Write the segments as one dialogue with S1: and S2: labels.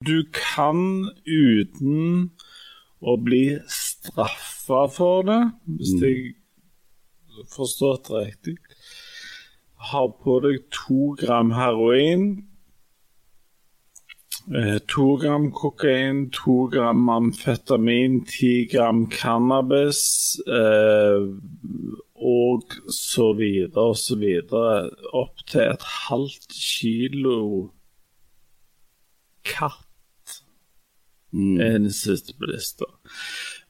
S1: Du kan uten å bli straffa for det, hvis jeg forstår det riktig, ha på deg to gram heroin, eh, to gram kokain, to gram amfetamin, ti gram cannabis eh, og så videre og så videre. Opp til et halvt kilo katt er den siste på lista.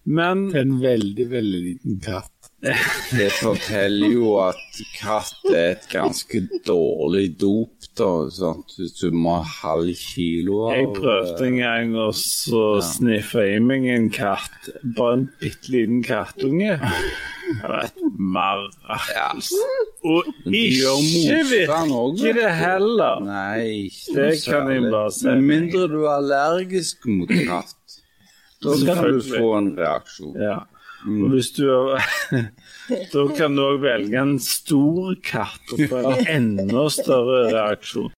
S1: Men
S2: En veldig, veldig liten katt.
S3: Det forteller jo at katt er et ganske dårlig dop, da. Sant? Du må ha halv kilo av
S1: jeg prøvde en gang å så sniffe i meg en katt. Bare en bitte liten kattunge. Et mareritt. Og ikke virker det heller.
S3: Nei,
S1: Det kan jeg bare si.
S3: Med mindre du er allergisk mot katt. Da kan du få en reaksjon.
S1: Ja. Og hvis du Da kan du òg velge en stor katt og få en enda større reaksjon.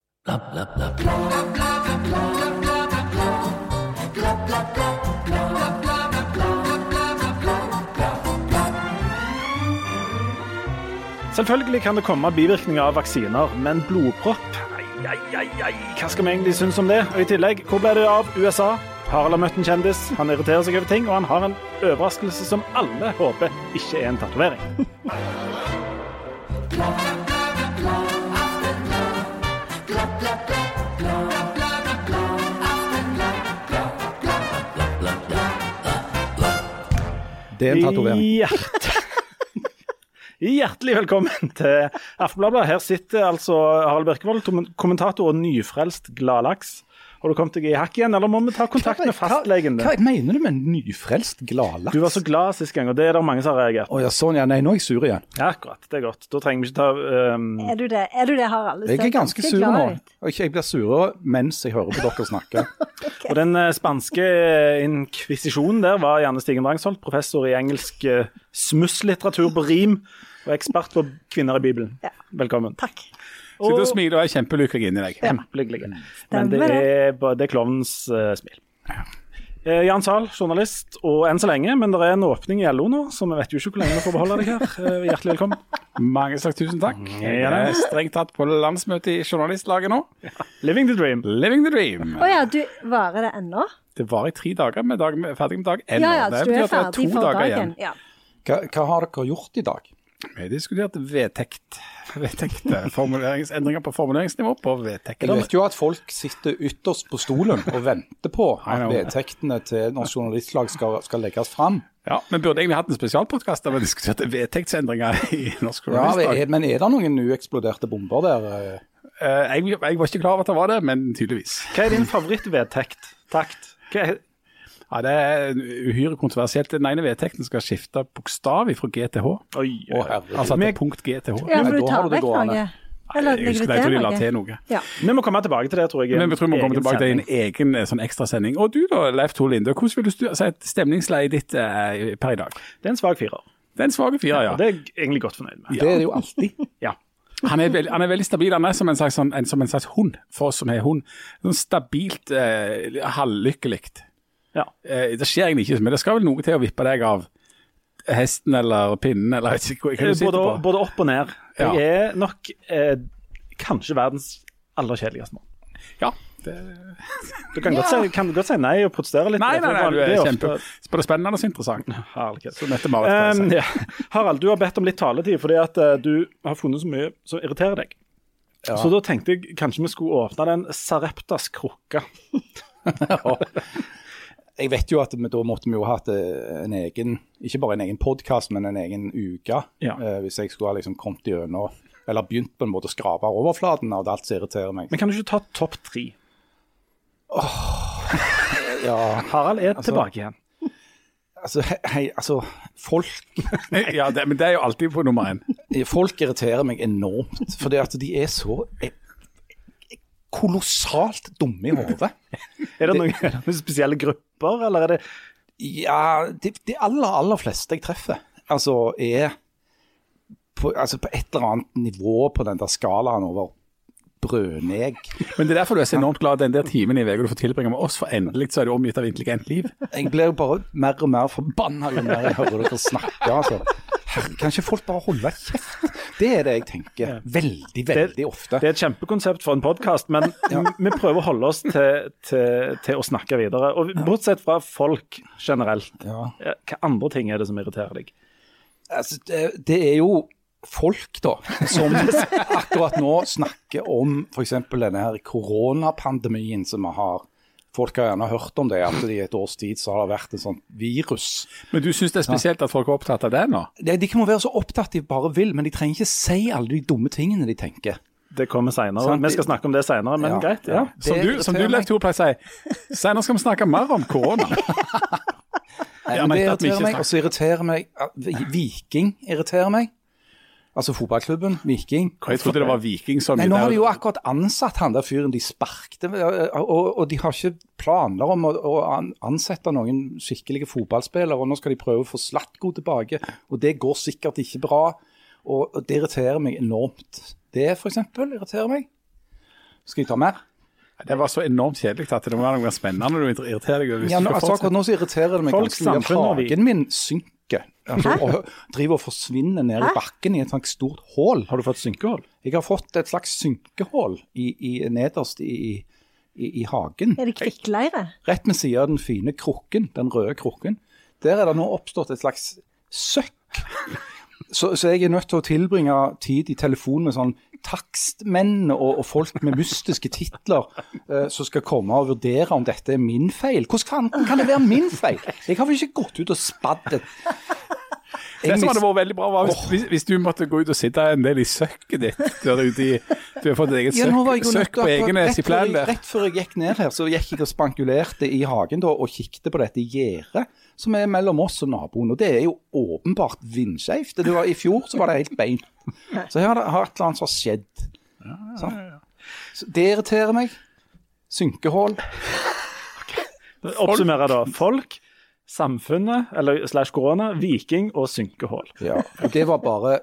S1: Selvfølgelig kan det komme bivirkninger av vaksiner, men blodpropp ai, ai, ai, ai, Hva skal vi egentlig synes om det? Og i tillegg, hvor ble det av USA? Harald har møtt en kjendis, han irriterer seg over ting, og han har en overraskelse som alle håper ikke er en tatovering.
S2: Det er en tatovering.
S1: Hjert... Hjertelig velkommen til Aftenbladet. Her sitter altså Harald Birkevold, kommentator og nyfrelst gladlaks. Har du kommet deg i hakk igjen, eller må vi ta kontakt med fastlegen
S2: Hva,
S1: din?
S2: hva mener du med nyfrelst gladlaks?
S1: Du var så glad sist gang, og det er det mange som har reagert på.
S2: Oh, ja, sånn ja. Nei, nå er jeg sur igjen.
S1: Ja, akkurat. Det er godt. Da trenger vi ikke ta um,
S4: Er du det, er du det Harald?
S2: Jeg er ganske sur nå. Og jeg blir surere mens jeg hører på dere snakke.
S1: Og den eh, spanske eh, inkvisisjonen der var Janne Stigen Drangsholt, professor i engelsk eh, smusslitteratur på rim og ekspert på kvinner i Bibelen.
S4: Ja.
S1: Velkommen.
S4: Takk.
S2: Sitter og smiler og er kjempelykkelig inni deg.
S1: Kjempelykkelig. Men det er, bare- det er klovnens uh, smil. Eh, Jan Zahl, journalist, og enn så lenge, men det er en åpning i LO nå, så vi vet jo ikke hvor lenge vi får beholde deg her. Eh, hjertelig velkommen.
S2: Mange slags tusen takk. Jeg er strengt tatt på landsmøte i journalistlaget nå.
S1: Living the dream.
S2: Living the dream.
S4: Å ja, du varer det ennå?
S2: Det var i tre dager med dag, ferdig med dag én.
S4: Ja ja, så du er ferdig for dagen? Ja.
S2: Hva, hva har dere gjort i dag? Vi diskuterte vedtekt. Vedtekt, eh, formuleringsendringer på formuleringsnivå på
S5: Jeg vet jo at folk sitter ytterst på stolen og venter på at vedtektene til Norsk Journalistlag skal, skal legges fram.
S2: Ja, Vi burde egentlig hatt en spesialpodkast der vi diskuterte vedtektsendringer i norsk journalistlag.
S5: Ja, Men er det noen ueksploderte bomber der? eh?
S2: Eh, jeg, jeg var ikke klar over at det var det, men tydeligvis.
S1: Hva er din favorittvedtekt? Takt? Hva er,
S2: Ja, Det er uhyre kontroversielt. Den ene vedtekten skal skifte bokstav fra GTH.
S1: oi,
S5: og.
S2: Altså
S1: Men-
S2: er punkt GTH.
S4: ja, for du
S5: har
S4: tar vekk noe? Eller
S2: Jeg husker jeg tror de la til noe.
S4: Ja.
S1: Vi må komme tilbake til det, tror jeg.
S2: Men vi tror vi må komme
S1: tilbake
S2: tilbake til en egen eh, sånn ekstrasending. Og du da, Leif Tor Linde, hvordan vil du si at stemningsleiet ditt eh, per i dag?
S1: Det er en svak firer.
S2: Det er en svak firer, ja.
S1: Det er jeg egentlig godt fornøyd med.
S5: Det er det jo alltid.
S1: Ja.
S2: Han er, veld, han er veldig stabil. Han er som en slags, sånn, en, som en slags hund, for oss som har hund. Sånn stabilt, eh, halvlykkelig.
S1: Ja.
S2: Eh, det skjer egentlig ikke, men det skal vel noe til å vippe deg av hesten eller pinnen, eller jeg vet ikke hva du sitter
S1: Både,
S2: på.
S1: både opp og ned.
S2: Ja.
S1: Jeg er nok eh, kanskje verdens aller kjedeligste mann.
S2: Ja, det,
S1: Du kan, godt si, kan godt si nei og protestere litt.
S2: nei, nei, nei,
S1: nei,
S2: du er
S1: det
S2: kjempe... Både spennende og så interessant.
S1: Herlighet.
S2: Så dette Marit
S1: Um, ja. Harald, du har bedt om litt taletid fordi at uh, du har funnet så mye som irriterer deg. Så da tenkte jeg kanskje vi skulle åpne den Sareptas krukka.
S5: Jeg vet jo at vi, da måtte vi jo hatt eh, en egen, ikke bare en egen podkast, men en egen uke.
S1: Ja.
S5: eh, hvis jeg skulle ha liksom kommet gjennom, eller begynt på en måte å skrape overflaten av alt som irriterer meg.
S1: Men kan du ikke ta topp tre?
S5: Ja,
S1: Harald er tilbake igjen.
S5: altså, hei, altså folk,
S2: Ja, det, men det er jo alltid på nummer én.
S5: folk irriterer meg enormt, fordi at de er så eh, kolossalt dumme i hodet.
S1: Er det noen, det noen spesielle grupper, eller er det
S5: Ja, de, de aller, aller fleste jeg treffer, altså er på, altså på et eller annet nivå på den der skalaen over brødneg.
S2: Men det er derfor du er så enormt glad den der timen i uka du får tilbringe med oss, for endelig så er du omgitt av intelligent liv.
S5: Jeg blir jo bare mer og mer forbanna jo mer jeg hører dere snakke. altså. Herre, kan ikke folk bare holde kjeft? Det er det jeg tenker veldig, veldig ofte.
S1: Det er et kjempekonsept for en podkast, men vi prøver å holde oss til, til, til å snakke videre. Og Bortsett fra folk generelt,
S5: Ja.
S1: hva andre ting er det som irriterer deg?
S5: Altså, det, det er jo folk, da, som akkurat nå snakker om f.eks. denne her koronapandemien som vi har. Folk har gjerne hørt om det, at i et års tid så har det vært en sånn virus.
S2: Men du syns det er spesielt at folk er opptatt av det nå?
S5: De, de kan jo være så opptatt de bare vil, men de trenger ikke si alle de dumme tingene de tenker.
S1: Det kommer seinere. Vi skal snakke om det seinere, men
S5: Ja,
S1: greit.
S5: ja.
S1: ja.
S2: Som
S5: Det
S2: du, som du Leif. Tore, pleier å si. Senere skal vi snakke mer om korona.
S5: Nei,
S2: Ja,
S5: men det irriterer meg, og så irriterer meg Viking irriterer meg. Altså fotballklubben Viking.
S2: Jeg trodde det var Viking som
S5: Nei, Nå har de jo akkurat ansatt han der fyren de sparkte, og, og de har ikke planer om å, å ansette noen skikkelige fotballspillere. og Nå skal de prøve å få Slatko tilbake, og det går sikkert ikke bra. Og, og Det irriterer meg enormt. Det f.eks. irriterer meg. Skal jeg ta mer?
S2: Det var så enormt kjedelig at det må være noe mer spennende du irriterer deg. over
S5: Ja, nå, altså, akkurat nå så irriterer det meg ganske mye.
S1: vi-
S5: Hagen min synker. Altså, og driver og forsvinner ned i bakken i et sånt stort hull.
S1: Har du fått synkehull?
S5: Jeg har fått et slags synkehull i, i, nederst i, i, i hagen.
S4: Er det kvikkleire?
S5: Rett ved siden av den fine krukken, den røde krukken. Der er det nå oppstått et slags søkk. Så, så jeg er nødt til å tilbringe tid i telefon med sånn takstmenn og, og folk med mystiske titler eh, som skal komme og vurdere om dette er min feil. Hvordan kan, kan det være min feil? Jeg har vel ikke gått ut og spadd et
S2: Det som hadde vært veldig bra var hvis, hvis, hvis du måtte gå ut og sitte en del i søkket ditt. Der ute i, du har fått et eget søkk,
S5: ja,
S2: søkk på Egenes i
S5: rett før
S2: plen
S5: jeg-
S2: der.
S5: Rett før jeg gikk ned her, så gikk jeg og spankulerte i hagen da, og kikket på dette gjerdet som er mellom oss og naboen. Og det er jo åpenbart vindskjevt. I fjor så var det helt beint. Så her har et eller annet som har skjedd. Sant? Så det irriterer meg. Synkehull.
S1: Oppsummerer da. Folk, samfunnet, eller slash korona, viking og synkehull.
S5: Ja, og det var bare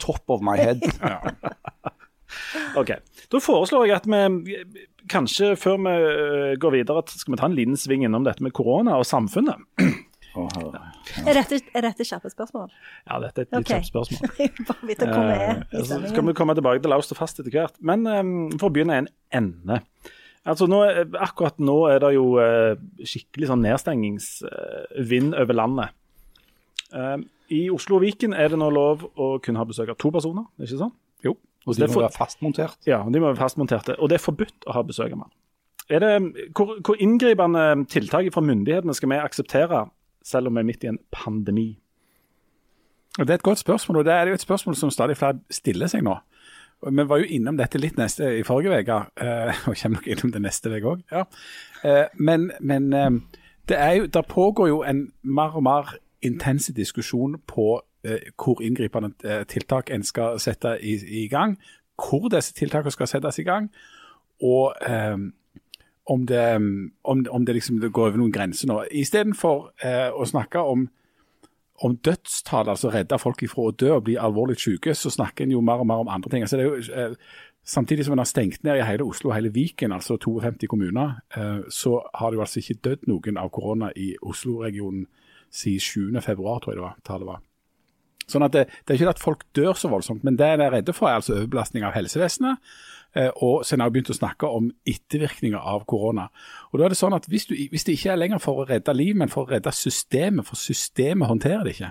S5: top of my head.
S1: Ok. Da foreslår jeg at vi kanskje før vi øh, går videre, skal vi ta en liten sving innom dette med korona og samfunnet.
S4: Er dette, er dette kjappe spørsmål?
S1: Ja, dette er et litt
S4: Ok.
S1: kjapt spørsmål.
S4: Bare vite hvor vi er
S1: Eh,
S4: i
S1: så skal vi komme tilbake til Laust og fast etter hvert. Men um, for å begynne en ende. Altså nå, er- Akkurat nå er det jo uh, skikkelig sånn nedstengingsvind over landet. Um, I Oslo og Viken er det nå lov å kunne ha besøk av to personer, ikke sant?
S2: Jo.
S5: Og de må være fastmontert.
S1: Ja, de må være fastmonterte. Og det er forbudt å ha besøk av mann. Er det, hvor, hvor inngripende tiltak fra myndighetene skal vi akseptere, selv om vi er midt i en pandemi?
S2: Og Det er et godt spørsmål, og det er jo et spørsmål som stadig flere stiller seg nå. Vi var jo innom dette litt neste i forrige uke, eh, og kommer nok innom det neste uke òg. Ja. Eh, men men eh, det, jo, det pågår jo en mer og mer intense diskusjon på hvor inngripende tiltak en skal sette i, i gang, hvor disse tiltakene skal settes i gang, og om det, om, om det liksom går over noen grenser nå. Istedenfor eh, å snakke om om dødstall, altså redde folk ifra å dø og bli alvorlig syke, så snakker en jo mer og mer om andre ting. Altså det er jo, eh, samtidig som en har stengt ned i hele Oslo og hele Viken, altså 52 kommuner, eh, så har det jo altså ikke dødd noen av korona i Oslo-regionen siden 7. februar, tror jeg det var. tallet var. Sånn at det, det er ikke at folk dør så voldsomt, men det en er redde for er altså overbelastning av helsevesenet. Eh, og så en har begynt å snakke om ettervirkninger av korona. Og da er det sånn at hvis, du, hvis det ikke er lenger for å redde liv, men for å redde systemet, for systemet håndterer det ikke,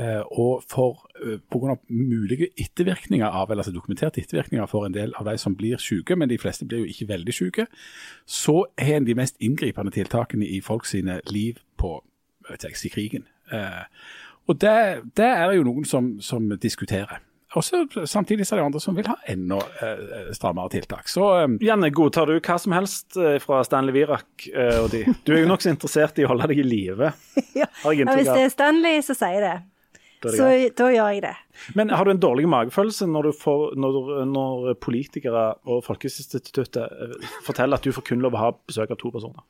S2: eh, og for eh, pga. mulige ettervirkninger av, eller altså dokumenterte ettervirkninger for en del av de som blir syke, men de fleste blir jo ikke veldig syke, så er en de mest inngripende tiltakene i folk sine liv på jeg krigen. Og det, det er det jo noen som, som diskuterer. Og så Samtidig så er det andre som vil ha enda eh, strammere tiltak. Så eh,
S1: Janne, godtar du hva som helst eh, fra Stanley Virak eh, og de? Du er jo nokså interessert i å holde deg i live.
S4: Ja. Hvis det er Stanley, så sier jeg det.
S1: Da det
S4: Så da gjør jeg det.
S1: Men har du en dårlig magefølelse når, du får, når, når politikere og Folkehelseinstituttet eh, forteller at du får kun lov å ha besøk av to personer?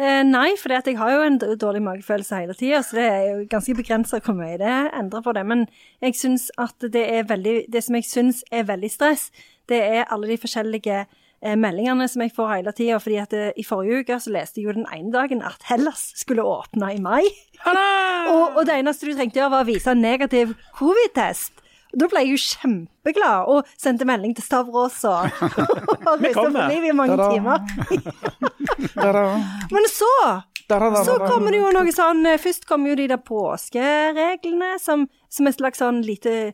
S4: Eh, nei, for jeg har jo en dårlig magefølelse hele tida, så det er jo ganske begrensa hvor mye det endrer på det. Men jeg syns at det er veldig Det som jeg syns er veldig stress, det er alle de forskjellige eh, meldingene som jeg får hele tida. fordi at eh, i forrige uke så leste jeg jo den ene dagen at Hellas skulle åpne i mai. og, og det eneste du trengte gjøre, var å vise en negativ covid-test. Da ble jeg jo kjempeglad og sendte melding til Stavros og, reiste
S1: kommer.
S4: liv i mange timer. Men så så kommer det jo noe sånn eh, Først kommer jo de der påskereglene, som, som et slags sånn lite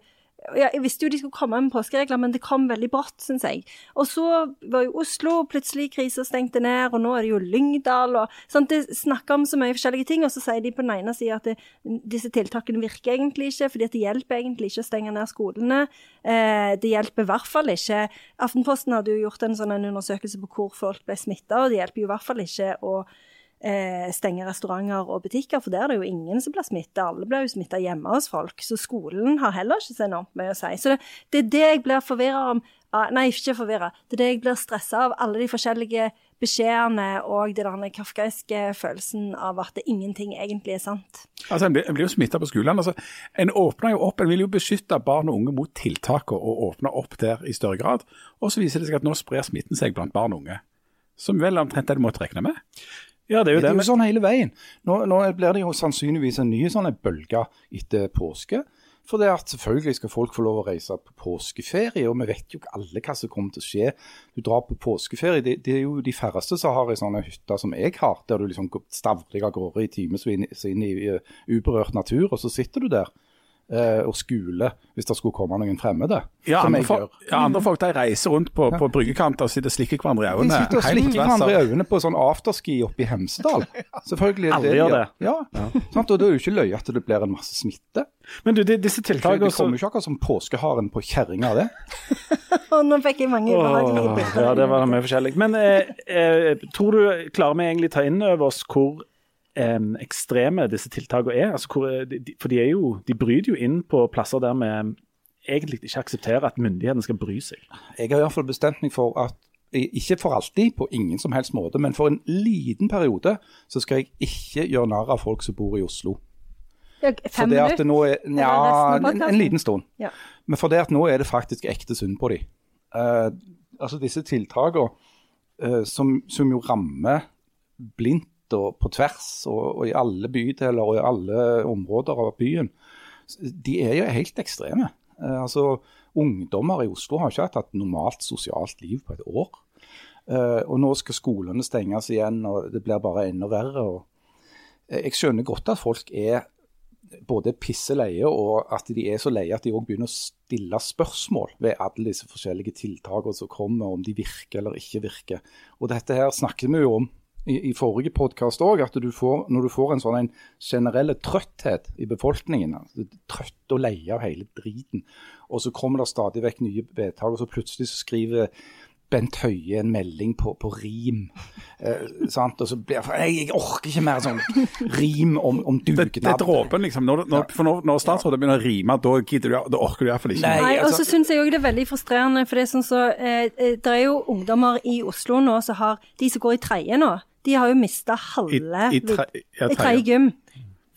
S4: ja, Jeg visste jo de skulle komme med påskeregler, men det kom veldig brått, syns jeg. Og så var jo Oslo plutselig krisa stengte ned, og nå er det jo Lyngdal og sånt. Det snakker om så mye forskjellige ting, og så sier de på den ene sida at det, disse tiltakene virker egentlig ikke, fordi at det hjelper egentlig ikke å stenge ned skolene. Eh, det hjelper i hvert fall ikke Aftenposten hadde jo gjort en sånn en undersøkelse på hvor folk ble smitta, og det hjelper jo i hvert fall ikke å eh, stenge restauranter og butikker, for der er det jo ingen som blir smitta. Alle blir jo smitta hjemme hos folk. Så skolen har heller ikke så enormt mye å si. Så det, det er det jeg blir forvirra om. Ah, nei, ikke forvirra. Det er det jeg blir stressa av. Alle de forskjellige beskjedene og den kafkaiske følelsen av at det ingenting egentlig er sant.
S2: Altså, En blir, en blir jo smitta på skolene. Altså, en åpner jo opp, en vil jo beskytte barn og unge mot tiltak og, og åpne opp der i større grad. Og så viser det seg at nå sprer smitten seg blant barn og unge. Som vel omtrent det du måtte regne med.
S1: Ja, det er jo
S5: Det
S1: det.
S5: er jo sånn hele veien. Nå, nå blir det jo sannsynligvis en ny sånn bølge etter påske. For det at selvfølgelig skal folk få lov å reise på påskeferie, og vi vet jo ikke alle hva som kommer til å skje. Du drar på påskeferie, det, det er jo de færreste som har ei sånn hytte som jeg har, der du liksom går stavrer av gårde i timevis inn, inn i uh, uberørt natur, og så sitter du der eh, og skule hvis det skulle komme noen fremmede.
S2: Ja,
S5: som
S2: andre,
S5: gjør.
S2: ja, andre folk de reiser rundt på, på bryggekanter og sitter og slikker hverandre i øynene.
S5: De sitter og slikker hverandre i øynene på sånn afterski oppe i Hemsedal. Selvfølgelig er
S1: Alle gjør det.
S5: Ja, Sant? og det er jo ikke løye at det blir en masse smitte.
S1: Men du, de, disse tiltakene Det
S5: kommer jo ikke akkurat som påskeharen på kjerringa, det.
S4: Nå fikk jeg mange ubehagelige bilder.
S1: Ja, det var mye forskjellig. Men eh, eh, tror du klarer vi egentlig ta inn over oss hvor eh, ekstreme disse tiltakene er? Altså, hvor, de, de- for de, er jo, de bryter jo inn på plasser der vi egentlig ikke aksepterer at myndighetene skal bry seg.
S5: Jeg har i hvert fall bestemt meg for at ikke for alltid, på ingen som helst måte, men for en liten periode så skal jeg ikke gjøre narr av folk som bor i Oslo.
S4: Fem
S5: det at
S4: minutter?
S5: det nå er, ja, en, en liten stund.
S4: Ja.
S5: Men for det at nå er det faktisk ekte synd på dem. altså disse tiltakene uh, som, som jo rammer blindt og på tvers, og, og i alle bydeler og i alle områder av byen, de er jo helt ekstreme. Eh, altså, Ungdommer i Oslo har ikke hatt et normalt sosialt liv på et år. Eh, og nå skal skolene stenges igjen, og det blir bare enda verre. eh, Jeg skjønner godt at folk er både pisseleie og at de er så leie at de òg begynner å stille spørsmål ved alle disse forskjellige tiltakene som kommer, om de virker eller ikke virker. Og dette her snakker vi jo om i, i forrige podkast òg, at du får, når du får en sånn en generell trøtthet i befolkningen, altså, trøtt og leie av hele driten, og så kommer det stadig vekk nye vedtak, og så plutselig så skriver Bent Høie en melding på, på rim. Eh, sant? Og så blir jeg, jeg, jeg orker ikke mer sånn rim om, om
S2: Det, det er dråpen, liksom. Når, når, for når, når statsrådet begynner å rime, da, gidder du, da orker du iallfall ikke.
S5: Nei.
S4: Nei, og
S5: altså-
S4: så syns jeg òg det er veldig frustrerende, for det er sånn så eh, eh, Det er jo ungdommer i Oslo nå som har De som går i tredje nå, de har jo mista halve
S2: I- i tre-
S4: i
S2: tredje.
S4: tredje gym.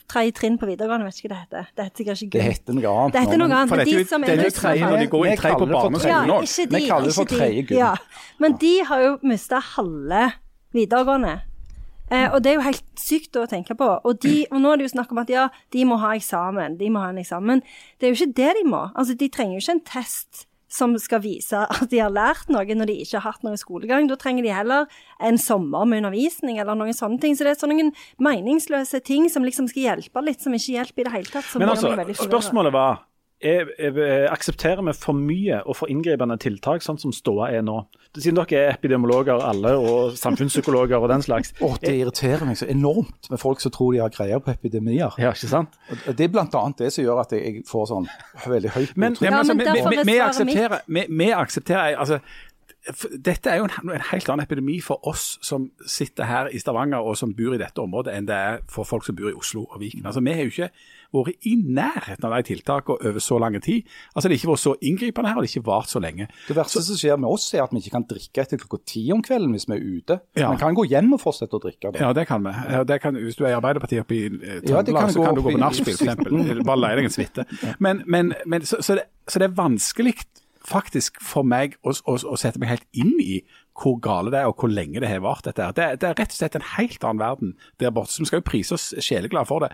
S4: Tredje trinn på videregående, vet ikke hva det heter. Det heter sikkert ikke
S5: Det heter noe annet.
S4: Det heter noe annet.
S2: For
S4: Men de
S2: jo-
S4: som
S2: det er jo tredje når de går i
S5: Vi
S2: tre på barneskolen
S4: òg. ja,
S5: Vi kaller det for tredje gym.
S4: Ja. Men de har jo mista halve videregående. Eh, og det er jo helt sykt å tenke på. Og, de, og nå er det jo snakk om at ja, de må ha eksamen. De må ha en eksamen. Det er jo ikke det de må. Altså, de trenger jo ikke en test som skal vise at de har lært noe når de ikke har hatt noen skolegang. Da trenger de heller en sommer med undervisning eller noen sånne ting. Så det er sånne meningsløse ting som liksom skal hjelpe litt, som ikke hjelper i det hele tatt.
S1: Men altså, spørsmålet var er, er, aksepterer vi for mye og for inngripende tiltak, sånn som ståa er nå? Siden dere er epidemiologer alle, og samfunnspsykologer og den slags.
S5: Oh, det irriterer meg så enormt med folk som tror de har greier på epidemier.
S1: Ja, ikke sant?
S5: Og Det er bl.a. det som gjør at jeg får sånn veldig høyt
S1: Men-
S2: Ja, men, altså, vi- vi, vi, aksepterer, vi, vi aksepterer altså, Dette er jo en, en helt annen epidemi for oss som sitter her i Stavanger og som bor i dette området, enn det er for folk som bor i Oslo og Viken. Altså, Vi har jo ikke vært i nærheten av de tiltakene over så lang tid. Altså, Det har ikke vært så inngripende her, og det har ikke vart så lenge.
S5: Det verste som skjer med oss, er at vi ikke kan drikke etter klokka ti om kvelden hvis vi er ute.
S2: Ja.
S5: Vi kan gå hjem og fortsette å drikke. Da.
S2: Ja, det kan vi. Ja, det kan, hvis du er i Arbeiderpartiet oppe i Trøndelag,
S5: Ja, det
S2: Trøndelag,
S5: kan
S2: så kan du gå på nachspiel, f.eks. Bare leie deg en suite. Men, men, men så, så, det, så det er vanskelig faktisk for meg å, å, å sette meg helt inn i hvor gale det er, og hvor lenge det har vart. dette her. Det, det er rett og slett en helt annen verden der borte. Så vi skal jo prise oss sjeleglade for det.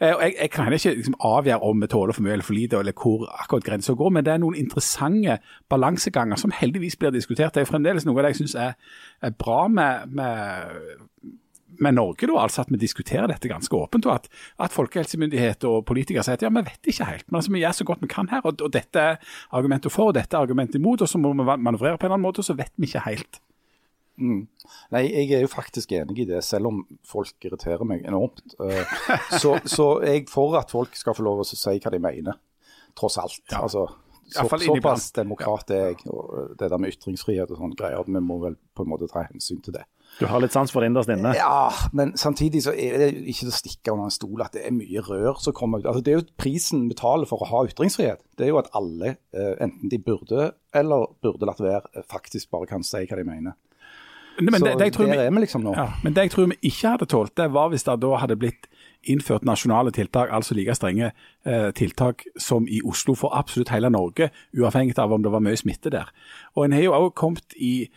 S2: Eh, jeg, jeg kan ikke liksom, avgjøre om vi tåler for mye eller for lite, eller hvor akkurat grensa går, men det er noen interessante balanseganger som heldigvis blir diskutert. Det er jo fremdeles noe av det jeg syns er, er bra med, med med Norge, da, altså at vi diskuterer dette ganske åpent, og at, at folkehelsemyndighet og politikere sier at ja, vi vet ikke helt, men altså, vi gjør så godt vi kan her, og, og dette er argumentet for, og dette er argumentet imot, og så må vi manøvrere på en eller annen måte, og så vet vi ikke helt.
S5: Nei, jeg er jo faktisk enig i det, selv om folk irriterer meg enormt. Så, Så, jeg er for at folk skal få lov å si hva de mener, tross alt. Altså, så, såpass demokrat er jeg, og eh, det der med ytringsfrihet og sånne greier, vi må vel på en måte ta hensyn til det.
S1: Du har litt sans for det innerst inne.
S5: Ja, men samtidig så er det ikke til å stikke under en stol at det er mye rør som kommer ut. Altså, det er jo prisen vi betaler for å ha ytringsfrihet. Det er jo at alle, eh, enten de burde eller burde latt være, eh, faktisk bare kan si hva de mener.
S2: Men
S5: så
S2: det, det jeg tror
S5: der
S2: vi,
S5: er vi liksom nå.
S2: Ja, men det jeg tror vi ikke hadde tålt, det var hvis det da hadde blitt innført nasjonale tiltak, altså like strenge eh, tiltak som i Oslo for absolutt hele Norge, uavhengig av om det var mye smitte der. Og En har jo også kommet i,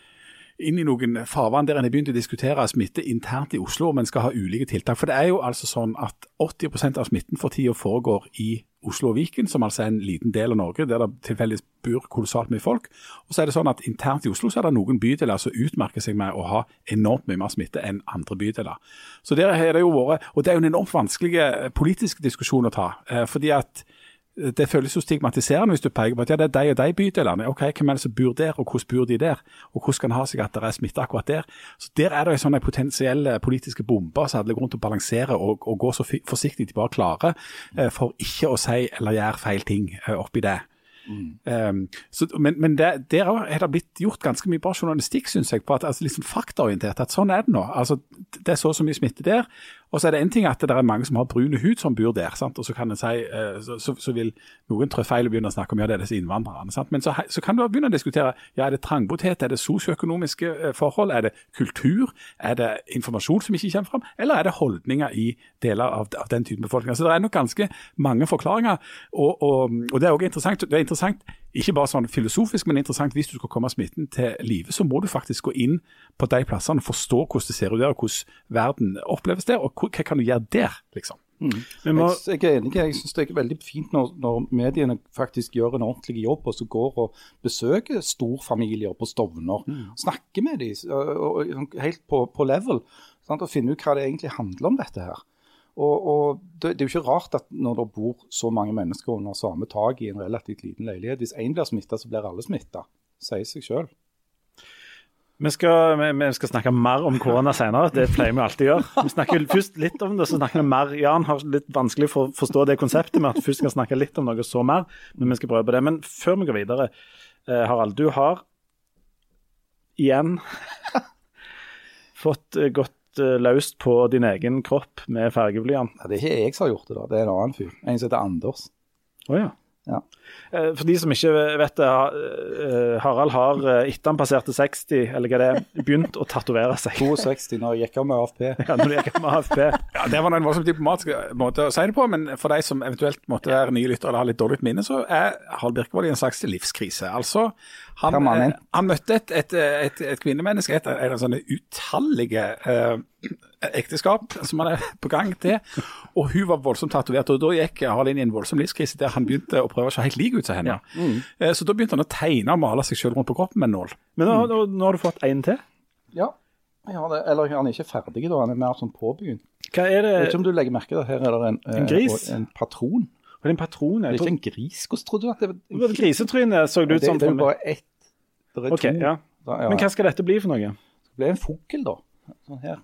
S2: inn i noen farvann der en har begynt å diskutere smitte internt i Oslo, om en skal ha ulike tiltak. For det er jo altså sånn at 80% av smitten for tida foregår i Oslo og Viken, som altså er en liten del av Norge, der det tilfeldigvis bor kolossalt mye folk. Og så er det sånn at internt i Oslo så er det noen bydeler som utmerker seg med å ha enormt mye mer smitte enn andre bydeler. Så der har det jo vært, og det er jo en enormt vanskelig eh, politisk diskusjon å ta. eh, fordi at det føles jo stigmatiserende hvis du peker på at ja, det er de og de bydelene. Ok, Hvem er det som bor der, og hvordan bor de der? Og hvordan kan det ha seg at det er smitte akkurat der? Så Der er det en sånn potensiell politiske bombe som alle grunn til å balansere og, og gå så forsiktig de bare klarer eh, for ikke å si eller gjøre feil ting eh, oppi det. Um, så, men men det, der er det blitt gjort ganske mye bra journalistikk, syns jeg, på at altså, liksom faktaorientert. At sånn er det nå. Altså, det er så og så mye smitte der. Og så er det en ting at det er mange som har brune hud som bor der. Sant? Og så kan en si, eh, så, så, så vil noen trå feil og begynne å snakke om ja, det er disse innvandrerne. Sant? Men så, så kan du begynne å diskutere ja, er det trangboddhet, er det sosioøkonomiske eh, forhold, er det kultur, er det informasjon som ikke kommer fram, eller er det holdninger i deler av, av den typen befolkning. Så det er nok ganske mange forklaringer. Og, og, og det er også interessant, det er interessant ikke bare sånn filosofisk, men interessant hvis du skal komme smitten til live, så må du faktisk gå inn på de plassene og forstå hvordan det ser ut der, og hvordan verden oppleves der, og hva kan du gjøre der, liksom.
S1: Mm. må,
S5: Jeg, jeg er enig. Jeg syns det er veldig fint når, når mediene faktisk gjør en ordentlig jobb, og så går og besøker storfamilier på Stovner. Snakker med dem helt på, på level, sant, og finner ut hva det egentlig handler om dette her. Og, og det, det er jo ikke rart at når det bor så mange mennesker under samme tak i en relativt liten leilighet, hvis én blir smitta, så blir alle smitta. Sier seg sjøl.
S1: vi, skal, vi, vi skal snakke mer om korona senere, det pleier vi alltid å gjøre. Vi snakker først litt om det, så snakker vi mer. Jan har litt vanskelig for å forstå det konseptet med at først skal snakke litt om noe så mer, men vi skal prøve på det. Men før vi går videre, eh, Harald, du har igjen fått eh, gått eh, løst på din egen kropp med fargeblyant.
S5: Ja, det er ikke jeg som har gjort det, da. det er en annen fyr. En som heter Anders.
S1: Oh, ja.
S5: Ja.
S1: Eh, For de som ikke vet det, eh, Harald har etter han passerte 60, eller hva det er, begynt å tatovere seg.
S5: 62 når jeg gikk av med AFP.
S1: Ja, når du gikk med AFP.
S2: Ja, Det var en voldsomt diplomatisk måte å si det på, men for de som eventuelt måtte være nye lyttere eller ha litt dårlig minne, så er Harald Birkevold i en slags livskrise. Altså, han,
S5: han,
S2: eh, han møtte et, et, et, et kvinnemenneske, et, et av sånne utallige eh, ekteskap som han er på gang til, og hun var voldsomt tatovert. Og da gikk Harald inn i en voldsom livskrise der han begynte å prøve å se helt lik ut som henne. Eh, Så da begynte han å tegne og male seg selv rundt på kroppen med en nål.
S1: Men nå, nå, nå har du fått en til.
S5: Ja, Ja, det. Eller han er ikke ferdig da, han er mer sånn påbegynt.
S1: Hva er det?
S5: Jeg vet ikke om du legger merke til her er det en, eh,
S1: En gris?
S5: og en patron.
S1: Var det en patron?
S5: Det er ikke en gris. Hvordan trodde du at det var
S1: det var et grisetryne, så det
S5: det,
S1: ut som.
S5: det er jo bare ett. Det er
S1: Ok,
S5: to.
S1: ja.
S5: Da, ja.
S1: Men hva skal dette bli for noe?
S5: Det blir en fugl, da. Sånn her.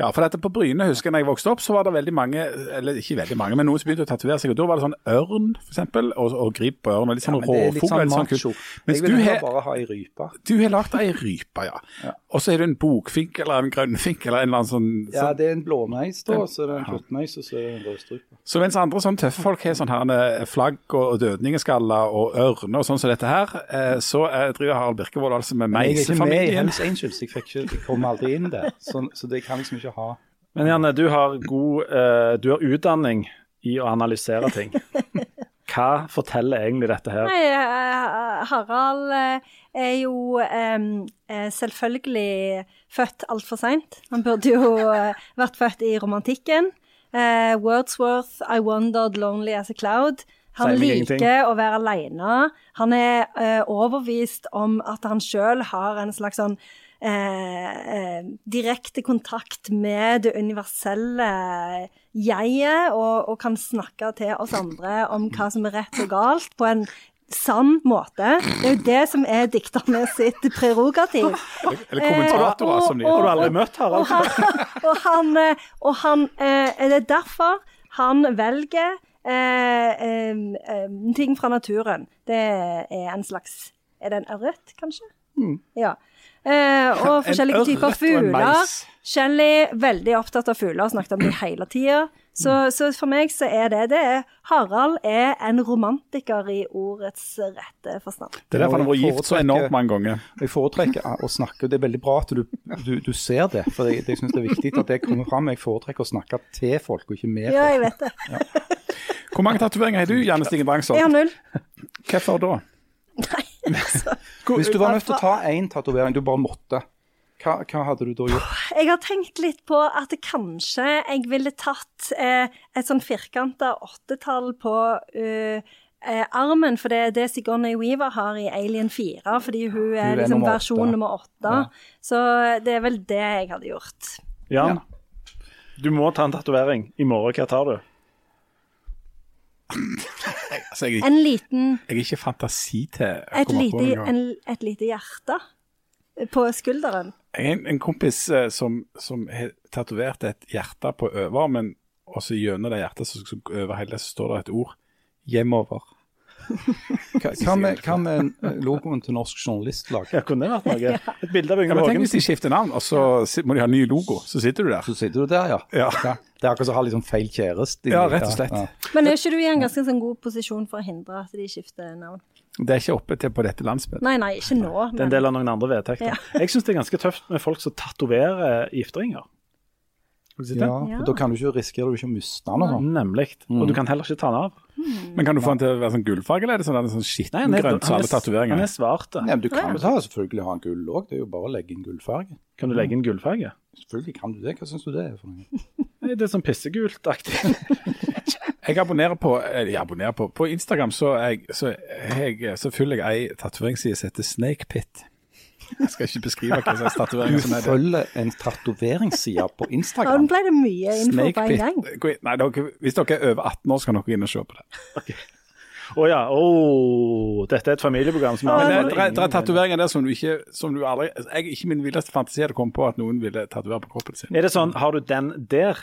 S2: Ja, for dette på Bryne, husker jeg da jeg vokste opp, så var det veldig mange, eller ikke veldig mange, men noen som begynte å tatovere seg. og Da var det sånn ørn, eksempel, og, og grip på ørn, og litt sånn
S5: ja,
S2: råfugl.
S5: sånn
S2: litt sånn kult.
S5: Jeg vil
S2: du
S5: bare ha ei rype.
S2: du har lagd ei rype, ja.
S5: Ja.
S2: Og så er det en bokfink eller en grønnfink eller en eller annen sånn,
S5: Ja,
S2: sånn.
S5: det er en blåmeis, da, så er det en kjøttmeis, og så er det en rødstrupe.
S2: Så mens andre sånn tøffe folk har sånn her eh, flagg og, og dødningeskaller og ørner og sånn som dette her, eh, så eh, driver Harald Birkevold altså med
S5: Jeg er ikke med i. Hells Angels, jeg, fikk ikke, jeg kom aldri inn der. Så, så det kan liksom ikke ha
S1: Men Janne, du har god uh, Du har utdanning i å analysere ting. Hva forteller egentlig dette her?
S4: Nei, eh, Harald eh, er jo eh, selvfølgelig født altfor seint. Han burde jo vært født i romantikken. Uh, Wordsworth, I Wondered lonely as a cloud. Han liker
S1: ingenting.
S4: å være aleine. Han er uh, overbevist om at han sjøl har en slags sånn eh, eh, direkte kontakt med det universelle jeget, og, og kan snakke til oss andre om hva som er rett og galt, på en sann måte. Det er jo det som er dikterne sitt prerogativ.
S2: Eller kommentatorer,
S4: Eh,
S2: som de
S4: og-
S1: Har du aldri møtt
S4: Og han, og han, eh, og han eh, Det er derfor han velger eh, eh, eh, ting fra naturen. Det er en slags Er det en ørret, kanskje? Ja. Eh, og forskjellige typer fugler. Shelly veldig opptatt av fugler snakket om dem hele tida. Så, så for meg så er det det. Harald er en romantiker i ordets rette forstand.
S2: Det er derfor han har vært gift så enormt mange ganger.
S5: Jeg foretrekker å snakke, og det er veldig bra at du, du, du ser det. For jeg, jeg syns det er viktig at det kommer fram. Jeg foretrekker å snakke til folk, og ikke med
S4: Ja, jeg vet det.
S2: Hvor mange tatoveringer har du, Janne Stigen
S4: Jeg har null.
S2: Hvorfor da?
S4: Nei, altså.
S5: Hvis du var nødt til å ta én tatovering, du bare måtte, hva, hva hadde du da gjort?
S4: Jeg har tenkt litt på at kanskje jeg ville tatt eh, et sånn firkanta åttetall på uh, eh, armen, for det er det Sigourney Weaver har i Alien 4, fordi hun er,
S5: er
S4: liksom
S5: nummer
S4: versjon nummer åtte. Så det er vel det jeg hadde gjort.
S1: Jan, du må ta en tatovering. I morgen, hva tar du?
S2: Altså, jeg,
S4: En liten,
S2: jeg har ikke fantasi til å
S4: komme
S2: komme på
S4: en
S2: noe.
S4: en, et lite hjerte på skulderen.
S2: En, en kompis eh, som, som har tatovert et hjerte på overarmen, og så gjennom det hjertet så, så over hele så står det et ord. Hjemover.
S5: Hva, med, hva med logoen til Norsk Journalistlag?
S1: Ja, kunne det vært noe? Et bilde av
S2: Ja,
S1: Yngve
S2: men tenk hvis de skifter navn, og så må de ha ny logo. Så sitter du der.
S5: Så sitter du der, ja.
S2: Ja.
S5: Det er akkurat som å ha sånn feil kjæreste.
S2: Ja, rett og slett.
S4: Men er ikke du i en ganske sånn god posisjon for å hindre at de skifter navn?
S2: Det er ikke oppe til på dette landsmøtet.
S4: Nei, nei, ikke nå.
S1: Det er en del av noen andre vedtekter.
S4: Ja.
S1: Jeg syns det er ganske tøft med folk som tatoverer gifteringer. Har du sett det?
S5: Ja, for Da kan du ikke risikere du ikke å miste den. Altså. Nemlig.
S1: Nemlig. Og du kan heller ikke ta den av.
S2: Men kan du få den til å være sånn gullfarge, eller er det sånn, sånn skittengrønt som alle
S1: han
S2: tatoveringer?
S1: er svart.
S5: Ja, men du kan ta, selvfølgelig ha en gull òg. Det er jo bare å legge inn gullfarge.
S1: Kan du legge inn gullfarge?
S5: Selvfølgelig kan du det. Hva syns du det er for noe?
S1: Nei, Det er sånn pissegult-aktig.
S2: Jeg abonnerer på, jeg abonnerer på, på Instagram, så, jeg, så, jeg, så følger jeg ei tatoveringsside som heter Snake Pit. Jeg skal ikke beskrive hva slags
S5: Du
S2: tatoveringer som er det.
S5: Du følger en tatoveringsside på
S4: Instagram. nå ble det mye info på en gang.
S2: Inn- Nei, dere, hvis dere er over 18 år, så kan dere inn og se på det.
S1: Å ja. Oh, dette er et familieprogram som
S2: Men det,
S1: har
S2: det, er- det er tatoveringer der som du ikke som du aldri Jeg ikke min villeste fantasi hadde kommet på at noen ville tatovere på kroppen sin.
S1: Er det sånn, har du den der?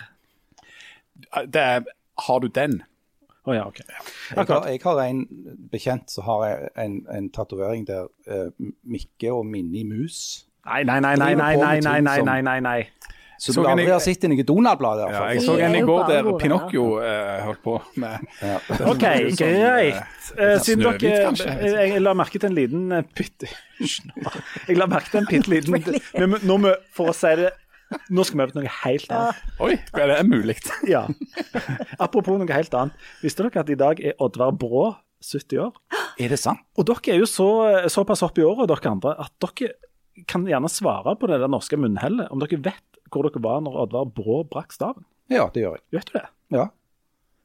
S2: Det er Har du den?
S1: Å ja, OK.
S5: Jeg har, jeg har en bekjent som har jeg en, en tatovering der uh, Mikke og Minni Mus
S1: Nei, nei, nei, nei, nei, nei, nei, nei, nei, nei, nei.
S5: Så, du
S2: en-
S5: aldri har sett i noe Donald-blad der?
S2: Ja, jeg så en i går der Pinocchio eh, holdt på med
S5: Ja.
S1: OK,
S2: Sånn,
S1: greit.
S2: eh,
S1: Eh, Siden dere
S2: kanskje?
S1: jeg, jeg la merke til en liten pytte Jeg la merke til en bitte liten Nå Når vi, for å si det Nå skal vi over til noe helt annet.
S2: Oi, det er mulig?
S1: Ja. Apropos noe helt annet. Visste dere at i dag er Oddvar Brå 70 år?
S5: Er det sant?
S1: Og dere er jo så, såpass opp i året, dere andre, at dere kan gjerne svare på det der norske munnhellet, om dere vet hvor dere var når Oddvar Brå brakk staven.
S5: Ja, det gjør jeg.
S1: Vet du det?
S5: Ja.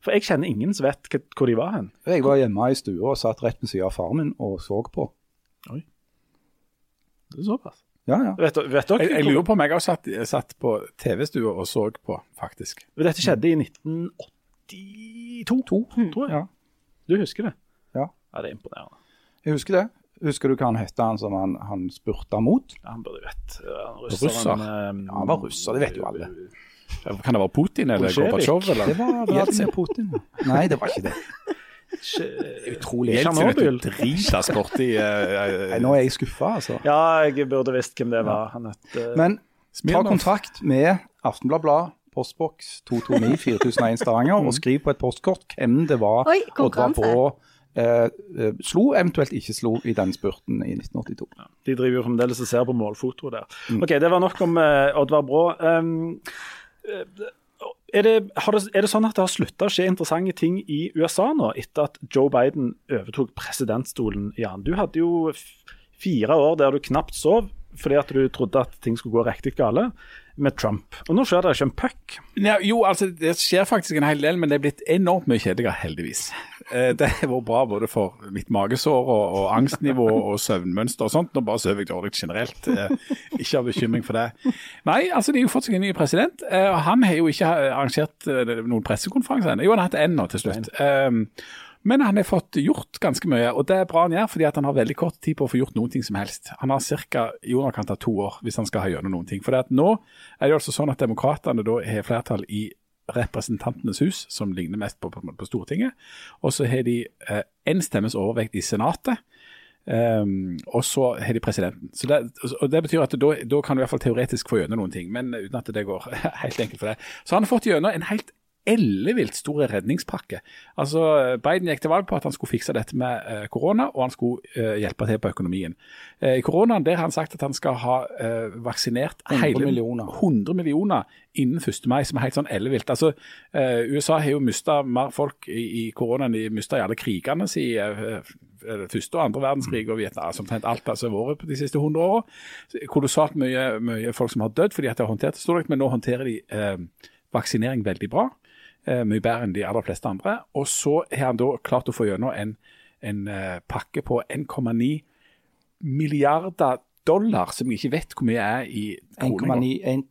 S1: For jeg kjenner ingen som vet hvor de var hen.
S5: Jeg var hjemme i stua og satt rett ved siden av faren min og så på. Oi.
S1: Det er såpass.
S5: Ja, ja.
S1: Vet, vet dere
S2: Jeg, jeg lurer på om jeg har satt, satt på TV-stua og så på, faktisk.
S1: Dette skjedde i 1982, tror jeg.
S5: Ja.
S1: Du husker det?
S5: Ja.
S1: Ja, det er imponerende.
S5: Jeg husker det. Husker du hva han het, han som han, han spurta mot?
S1: Ja, han burde vett. Russer.
S2: Russer?
S1: eh,
S5: Ja, han var russer, det vet jo alle.
S2: Kan det være Putin eller. Gorbatsjov?
S5: Det var Vladimir Putin. Nei, det var ikke det.
S1: Utrolig. Tsjernobyl.
S2: er dritas borti
S5: nå er jeg skuffa, altså.
S1: Ja, jeg burde visst hvem det var. Han het eh,
S5: Men ta
S2: kontrakt
S5: kontakt med Aftenbladet, postboks 229 4001 Stavanger, og skriv på et postkort hvem det var
S4: Oi,
S5: Oddvar
S4: dra
S5: Brå eh, eh, slo, eventuelt ikke slo, i den spurten i 1982.
S1: De driver jo fremdeles og ser på målfotoet der.
S5: Mm.
S1: OK, det var nok om eh, Oddvar Brå. Um, eh, Er det, det, er det sånn at det har slutta å skje interessante ting i USA nå, etter at Joe Biden overtok presidentstolen? Jan? Du hadde jo fire år der du knapt sov fordi at du trodde at ting skulle gå riktig gale med Trump. Og nå skjer det ikke en puck.
S2: Ja, jo, altså det skjer faktisk en hel del, men det er blitt enormt mye kjedeligere, heldigvis. Eh, Det har vært bra både for mitt magesår og, og angstnivå og søvnmønster og sånt. Nå bare sover jeg dårlig generelt. Eh, Ikke av bekymring for det. Nei, altså de har jo fått seg en ny president. eh, og Han har jo ikke arrangert eh, noen pressekonferanse ennå. Jo, han har hatt en nå til slutt. Men han har fått gjort ganske mye, og det er bra han gjør, fordi han har veldig kort tid på å få gjort noen ting som helst. Han har ca. i underkant av to år hvis han skal ha gjennom noen ting. For nå er det altså sånn at demokratene har flertall i Representantenes hus, som ligner mest på, på, på Stortinget. Og så har de én stemmes overvekt i Senatet. Um, og så har de presidenten. Så det, og det betyr at da, da kan du i hvert fall teoretisk få gjennom noen ting, men uten at det går helt enkelt for deg. Så han har fått gjennom en helt ellevilt stor redningspakke. Altså, Biden gikk til valg på at han skulle fikse dette med eh, korona, og han skulle eh, hjelpe til på økonomien. Eh, I koronaen der har han sagt at han skal ha vaksinert
S5: 100
S2: hele,
S5: millioner.
S2: 100 millioner innen 1. mai, som er helt sånn ellevilt. Altså, USA har jo mista mer folk i, koronaen, de mista i alle krigene siden første og andre verdenskrig og Vietnam, som omtrent alt altså, har vært på de siste 100 åra. Kolossalt mye, mye folk som har dødd fordi at de har håndtert det stort, men nå håndterer de eh, vaksinering veldig bra. Eh, mye bedre enn de aller fleste andre. Og så har han da klart å få gjennom en, en eh, pakke på 1,9 milliarder dollar, som jeg ikke vet hvor mye er i kroner.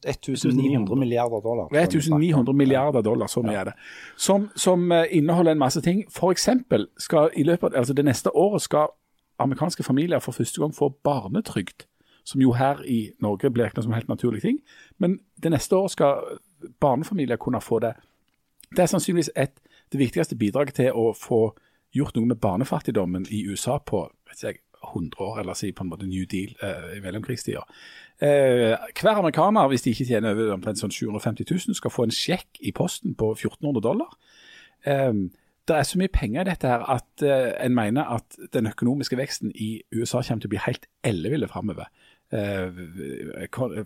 S5: 1900 milliarder dollar.
S2: Er 1900 milliarder dollar, så mye er det. Som, som eh, inneholder en masse ting. For eksempel skal i løpet av altså det neste året skal amerikanske familier for første gang få barnetrygd. Som jo her i Norge blir ikke noe som helt naturlig ting. Men det neste året skal barnefamilier kunne få det. Det er sannsynligvis et, det viktigste bidraget til å få gjort noe med barnefattigdommen i USA på vet ikke jeg, 100 år, eller si på en måte New Deal eh, i mellomkrigstida. Eh, hver amerikaner, hvis de ikke tjener over omtrent sånn 750 000, skal få en sjekk i posten på 1400 dollar. Eh, det er så mye penger i dette her at eh, en mener at den økonomiske veksten i USA kommer til å bli helt elleville framover. Eh,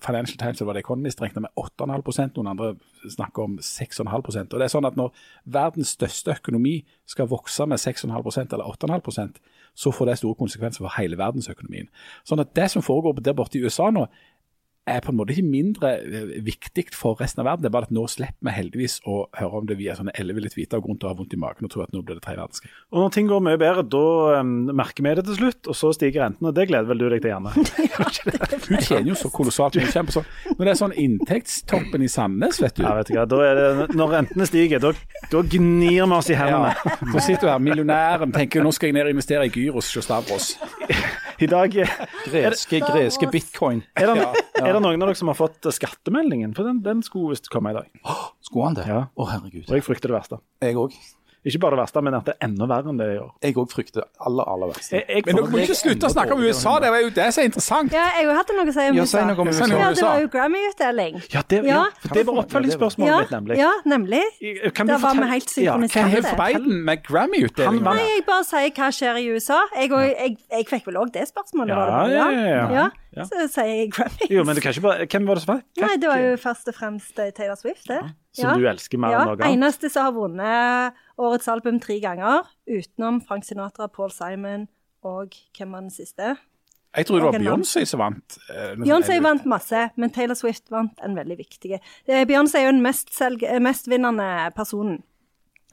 S2: Financial Times eller var det Economist regna med 8,5% noen andre snakker om 6,5% Og det er sånn at Når verdens største økonomi skal vokse med 6,5% eller 8,5% så får det store konsekvenser for hele verdensøkonomien. Sånn at Det som foregår der borte i USA nå, er på en måte ikke mindre eh, viktig for resten av verden. Det er bare at nå slipper vi heldigvis å høre om det via sånne elleville tweeter og grunn til å ha vondt i magen og tro at nå blir det tredje verdenskrig.
S1: Og når ting går mye bedre, da um, merker vi det til slutt, og så stiger rentene. Det gleder vel du deg til, Janne?
S2: Hun tjener jo så kolossalt mye. Kjempe sånn. Når det er sånn inntektstoppen i Sandnes, vet du.
S1: Ja, vet du hva. Det, når rentene stiger, da, da gnir vi oss i hendene.
S2: Så sitter du her, millionæren, tenker nå skal jeg ned og investere i Gyros hos Stavros.
S1: I dag er
S5: Greske, greske bitcoin.
S1: det, er det noen av dere som har fått skattemeldingen? For den, den skulle visst komme i dag.
S5: Skulle han det? Å, herregud.
S1: Og jeg frykter det verste.
S5: Jeg òg.
S1: Ikke bare det verste, men at det er enda verre enn det i år.
S5: Jeg òg frykter aller, aller verste.
S1: Jeg, jeg,
S2: Men dere må ikke slutte å snakke om USA, det var jo det som er interessant.
S4: Ja, jeg hadde noe å si om USA.
S5: si om
S2: USA.
S4: Ja, det var jo Grammy-utdeling.
S1: ja, det, ja,
S4: Ja.
S1: det var oppfølgingsspørsmålet
S4: Ja,
S1: mitt, nemlig.
S4: ja, nemlig.
S1: Kan
S4: Da var vi helt synkroniserte.
S1: Ja,
S2: Hva har. Biden med Grammy-utdeling?
S1: Han
S4: Nei, jeg bare sier hva skjer i USA. Jeg, og, jeg, jeg fikk vel òg det spørsmålet,
S1: Ja,
S4: var det
S1: ja, ja, ja. Ja.
S4: Så sier jeg Grammy.
S1: Jo, men det kan ikke bare Hvem var det som var
S4: Nei, det var jo først og fremst eh, Taylor Swift, det.
S1: Som du elsker mer
S4: ja,
S1: enn noe annet?
S4: Eneste som har vunnet årets album tre ganger, utenom Frank Sinatra, Paul Simon og hvem var den siste?
S2: Jeg tror det var. Beyoncé som vant. eh, noe
S4: Beyoncé vant masse, men Taylor Swift vant en veldig viktig. Eh, Beyoncé er jo den mest selg- eh, personen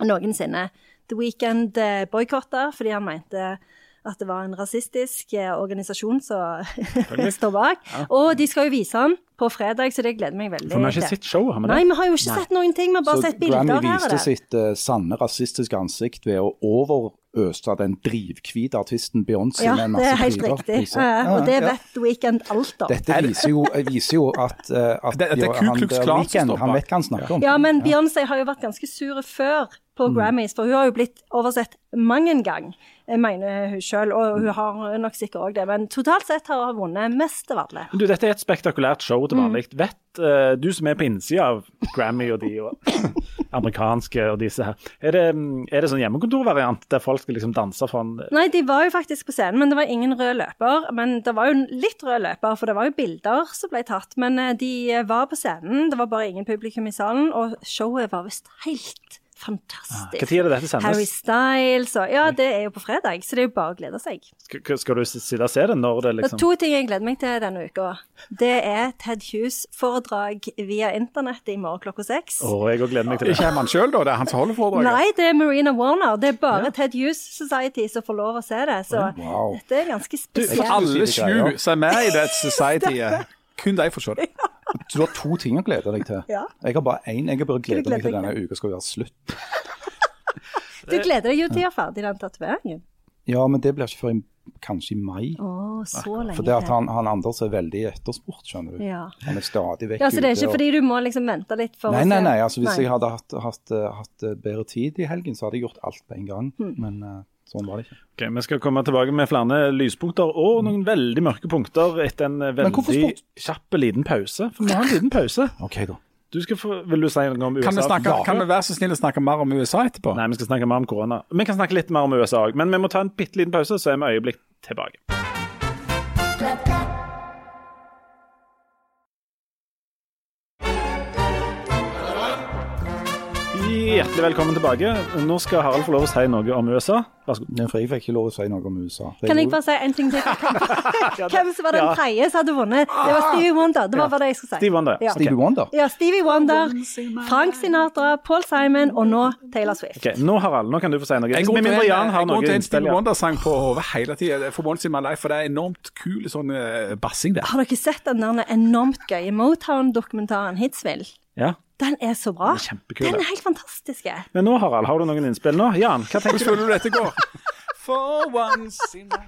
S4: noensinne. The Weeknd eh, boikotta fordi han mente at det var en rasistisk eh, organisasjon som står bak. Og de skal jo vise han på fredag, så det gleder meg veldig
S1: For vi har ikke sett showet, har vi
S4: Nei, vi har jo ikke sett noen ting, vi har bare
S5: Så
S4: sett bilder
S5: Grammy
S4: her Grammy
S5: viste sitt uh, sanne rasistiske ansikt ved å overøse den drivhvite artisten Beyoncé
S4: Ja,
S5: med en
S4: det er helt riktig.
S5: priser.
S4: Ja, og det
S5: Ja, ja.
S4: vet The alt om.
S5: Dette viser jo, viser jo at, uh, at
S2: Det- det er Ku
S5: han
S2: Klux Klan som
S5: Weeknd,
S2: står
S5: han vet hva han snakker om.
S4: Ja, men Beyoncé har jo vært ganske sur før på
S2: Mm.
S4: Grammys, for hun har jo blitt oversett mang en gang, eh, mener hun sjøl, og hun har nok sikkert òg det. Men totalt sett har hun vunnet mest av alle.
S1: Du, Dette er et spektakulært show til vanlig. Vet uh, du som er på innsida av Grammy og de og amerikanske og disse her, er det, mm, er det sånn hjemmekontorvariant der folk skal liksom danse foran
S4: Nei, de var jo faktisk på scenen, men det var ingen rød løper. Men det var jo litt rød løper, for det var jo bilder som ble tatt. Men eh, de var på scenen, det var bare ingen publikum i salen, og showet var visst helt fantastisk.
S1: Hva tid er det dette sendes?
S4: Harry Styles og Ja, det er jo på fredag, så det er jo bare å glede seg.
S1: Skal, skal du sitte og se det når det
S4: Det er
S1: liksom
S4: to ting jeg gleder meg til denne uka. Det er Ted Hughes-foredrag via internett i morgen klokka seks.
S1: Å, jeg òg gleder meg til det.
S2: Ikke er man sjøl, da? Det er han som holder foredraget?
S4: Nei, det er Marina Warner. Det er bare Ted Hughes Society som får lov å se det. Så
S5: Wow.
S4: dette er ganske
S2: For
S4: Du,
S2: alle sju som er med i det societyet, kun de får se det.
S5: Så du har to ting å glede deg til.
S4: Ja.
S5: Jeg har bare én. Jeg har bare gleda meg til denne uka skal være slutt.
S4: Du gleder deg jo til å gjøre ferdig den tatoveringen.
S5: Ja, men det blir ikke før i, kanskje i mai.
S4: Å, så lenge
S5: For det at han, han Anders er veldig etterspurt, skjønner du.
S4: Ja.
S5: Han er stadig vekk ute.
S4: ja, så det er ikke
S5: og-
S4: fordi du må liksom vente litt for
S5: Nei,
S4: å se?
S5: nei, nei. altså Hvis
S4: Nei.
S5: jeg hadde hatt, hatt, hatt eh, bedre tid i helgen, så hadde jeg gjort alt på en gang.
S4: Hmm.
S5: Men eh, sånn var det ikke.
S1: Ok, Vi skal komme tilbake med flere lyspunkter og noen veldig mørke punkter etter en veldig kjapp liten pause. For vi har en liten pause.
S5: OK, da.
S1: Du skal få, vil du si noe om USA?
S2: Kan vi, snakke, kan vi være så snill å snakke mer om USA etterpå?
S1: Nei, vi skal snakke mer om korona. Vi kan snakke litt mer om USA òg, men vi må ta en bitte liten pause, så er vi øyeblikk tilbake. Hjertelig velkommen tilbake. Nå skal Harald få lov å si noe om USA. Vær så god.
S5: Nei, For jeg fikk ikke lov å si noe om USA. Det
S4: Kan jeg bare si en ting til? Hvem som var den
S1: Ja.
S4: tredje som hadde vunnet? Det var Stevie Wonder. Det var bare det jeg skulle si.
S1: Stevie Wonder,
S4: Ja.
S5: Stevie Wonder?
S4: Ja, Stevie Wonder, Frank Sinatra, Paul Simon og nå Taylor Swift.
S1: Okay, Nå Harald, nå kan du få si noe.
S2: Jeg går
S1: Med
S2: til
S1: mindre
S2: en,
S1: Jan har noe
S2: til en. Stevie Wonder-sang på hodet hele tida. For Once in my life, for det er enormt kul sånn eh, bassing der.
S4: Har dere sett den der enormt gøye Motown-dokumentaren Hitsville?
S1: Ja.
S4: Den er så bra.
S1: Den er
S4: Den er helt fantastisk.
S1: Men nå, Harald, har du noen innspill nå? Jan, hva tenker
S2: Hvordan
S1: du?
S2: føler du dette går? For once in Hva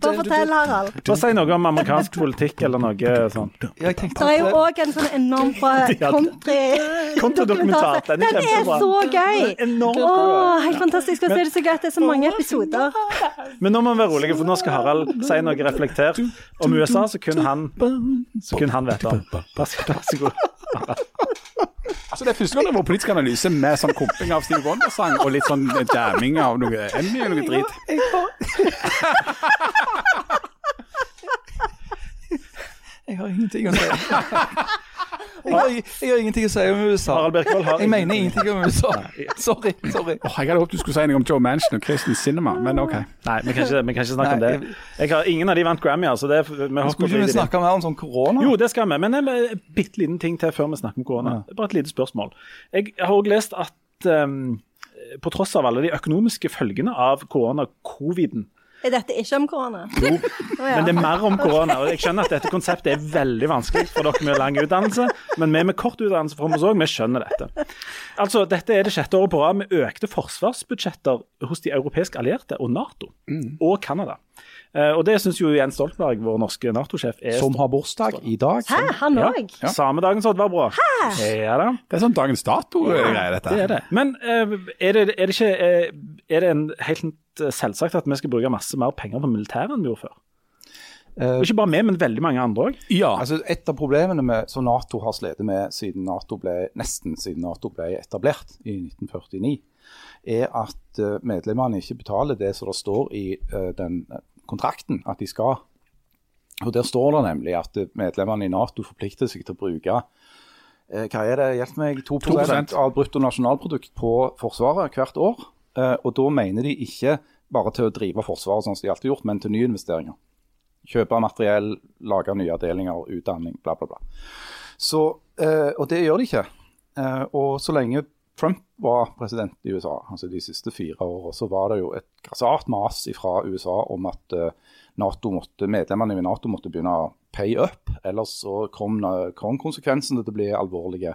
S4: Bare fortell, Harald.
S1: Bare si noe om amerikansk politikk eller noe sånt.
S4: Det er jo òg en sånn enorm bra country-dokumentar.
S1: den er
S4: Den er
S1: kjempebra.
S4: så gøy! Helt fantastisk. Og så er det så gøy at det er så mange episoder.
S1: Men nå må vi være rolige, for nå skal Harald si noe reflektert om USA, så kun han, så kun han vet om. Vær så, vær så.
S2: Altså, det er første gang det var politisk analyse med sånn komping av Steve Wonder-sang og litt sånn jamming av noe Emmy og noe drit.
S5: Jeg har ingenting å si. Jeg har, jeg har ingenting å si om USA. Jeg mener ingenting om USA. Sorry. sorry.
S2: Oh, jeg hadde håpet du skulle si noe om Joe Manchin og Kristin Cinema, men OK.
S1: Nei, vi kan ikke, vi kan ikke snakke om det. Jeg har, ingen av de vant Grammy, altså. Det, vi
S5: Skulle ikke vi snakke mer om sånn korona?
S1: Jo, det skal vi, men en bitte liten ting til før vi snakker om korona. Bare et lite spørsmål. Jeg har òg lest at um, på tross av alle de økonomiske følgene av korona-coviden,
S4: Er dette ikke om korona?
S1: Jo,
S4: ja.
S1: men det er mer om korona. og Jeg skjønner at dette konseptet er veldig vanskelig for dere med lang utdannelse, men vi med kort utdannelse fra oss òg, vi skjønner dette. Altså, Dette er det sjette året på rad med økte forsvarsbudsjetter hos de europeiske allierte og Nato, og Canada. Eh, og det syns jo Jens Stoltenberg, vår norske Nato-sjef, er
S5: Som har bursdag i dag.
S4: Hæ, han
S1: ja,
S4: Ja.
S1: Samme dagen som Oddvar Brå. Ja da.
S2: Det er sånn dagens dato-greie, dette.
S1: Det er det. Men eh, er, det, er det ikke eh, Er det en helt eh, selvsagt at vi skal bruke masse mer penger på militæret enn vi gjorde før?
S5: Uh,
S1: Ikke bare vi, men veldig mange andre òg.
S2: Ja.
S5: Altså, et av problemene med, som Nato har slitt med siden NATO ble, nesten siden Nato ble etablert i 1949, er at eh, medlemmene ikke betaler det som det står i uh, den kontrakten at de skal. Og Der står det nemlig at medlemmene i Nato forplikter seg til å bruke uh, hva er det, hjelp meg, 2,
S2: 2%.
S5: av bruttonasjonalprodukt på Forsvaret hvert år. Eh, og da mener de ikke bare til å drive Forsvaret sånn som de alltid har gjort, men til nyinvesteringer. Kjøpe materiell, lage nye avdelinger, utdanning, bla, bla, bla. Så, eh, og det gjør de ikke. Eh, og så lenge Trump var president i USA, altså de siste fire årene, så var det jo et grassat mas fra USA om at NATO måtte, medlemmene i Nato måtte begynne å pay up, ellers så kom, kom konsekvensene til å bli alvorlige.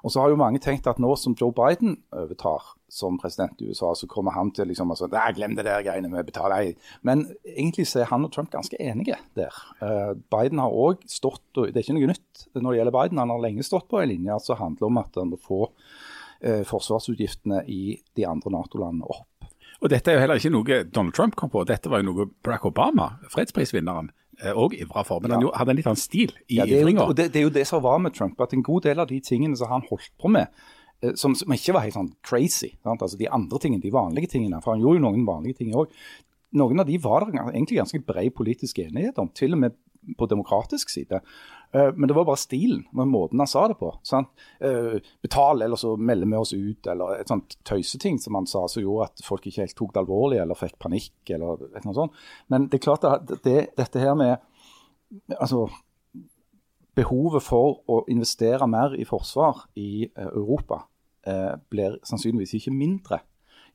S5: Og så har jo mange tenkt at nå som Joe Biden overtar som president i USA, så kommer han til liksom å si Nei, glem det der greiene med å betale. Men egentlig så er han og Trump ganske enige der. Uh, Biden har òg stått, og det er ikke noe nytt når det gjelder Biden, han har lenge stått på en linje som handler om at han må få uh, forsvarsutgiftene i de andre Nato-landene opp.
S2: Og dette er jo heller ikke noe Donald Trump kom på, dette var jo noe Barack Obama, fredsprisvinneren, òg ivra for. Men han jo, hadde en litt annen stil i
S5: Ja, det, er jo, det, det er jo det som var med Trump, at en god del av de tingene som han holdt på med, eh, som, som ikke var helt sånn crazy, sant? altså de andre tingene, de vanlige tingene, for han gjorde jo noen vanlige ting òg, noen av de var det egentlig ganske bred politisk enighet om, til og med på demokratisk side. Eh, Men det var bare stilen, men måten han sa det på. Sant? Eh, Betal, eller så melder vi oss ut, eller et sånt tøyseting som han sa, som gjorde at folk ikke helt tok det alvorlig, eller fikk panikk, eller noe sånt. Men det er klart at det, dette her med altså, behovet for å investere mer i forsvar i eh, Europa eh, blir sannsynligvis ikke mindre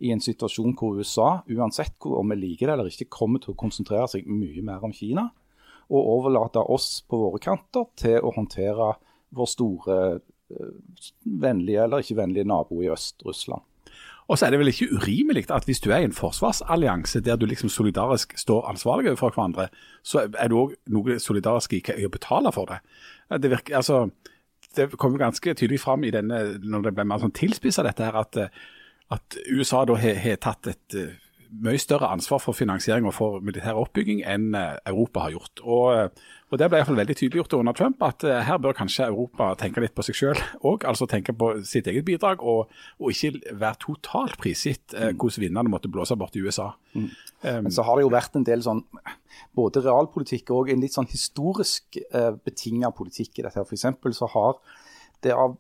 S5: i en situasjon hvor USA, uansett om vi liker det eller ikke, kommer til å konsentrere seg mye mer om Kina, og overlate oss på våre kanter til å håndtere vår store eh, vennlige eller ikke vennlige nabo i øst, Russland.
S2: Og så er det vel ikke urimelig at hvis du er i en forsvarsallianse der du liksom solidarisk står ansvarlig overfor hverandre, så er du òg noe solidarisk i å betale for det. Det, virker, altså, det kom ganske tydelig fram i denne, når det ble mer sånn tilspissa dette her, at, at USA da har har tatt et eh, mye større ansvar for finansiering og for militær oppbygging enn eh, Europa har gjort. Og, eh, og Det ble i hvert fall veldig tydeliggjort under Trump at eh, her bør kanskje Europa tenke litt på seg selv òg. Altså tenke på sitt eget bidrag, og, og ikke være totalt prisgitt eh, hvordan vinnerne måtte blåse bort i USA. Um,
S5: Men så har det jo vært en del sånn både realpolitikk og en litt sånn historisk eh, betinga politikk i dette. For så har det av,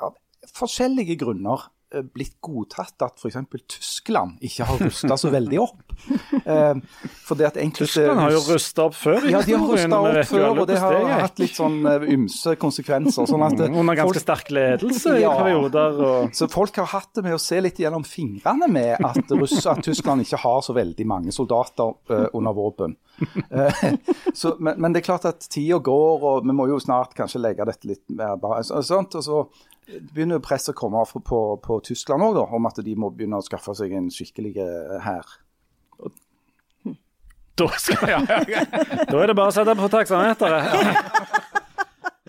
S5: av forskjellige grunner blitt godtatt at f.eks. Tyskland ikke har rusta så veldig opp. Eh, enkelte
S1: Tyskland har jo rusta opp før. i
S5: ja, de har rusta opp før, og det har hatt litt sånn eh, ymse konsekvenser. sånn at eh,
S1: Under ganske
S5: folk-
S1: sterk ledelse i
S5: Ja.
S1: perioder. Og...
S5: Så folk har hatt det med å se litt gjennom fingrene med at, Russ, at Tyskland ikke har så veldig mange soldater uh, under våpen. Eh, så, men, men det er klart at tida går, og vi må jo snart kanskje legge dette litt mer bare, Så, sånt, og så begynner presset å komme på, på, på Tyskland òg, om at de må begynne å skaffe seg en skikkelig eh, hær.
S1: Da, ja, ja. da er det bare å sette på taksameteret.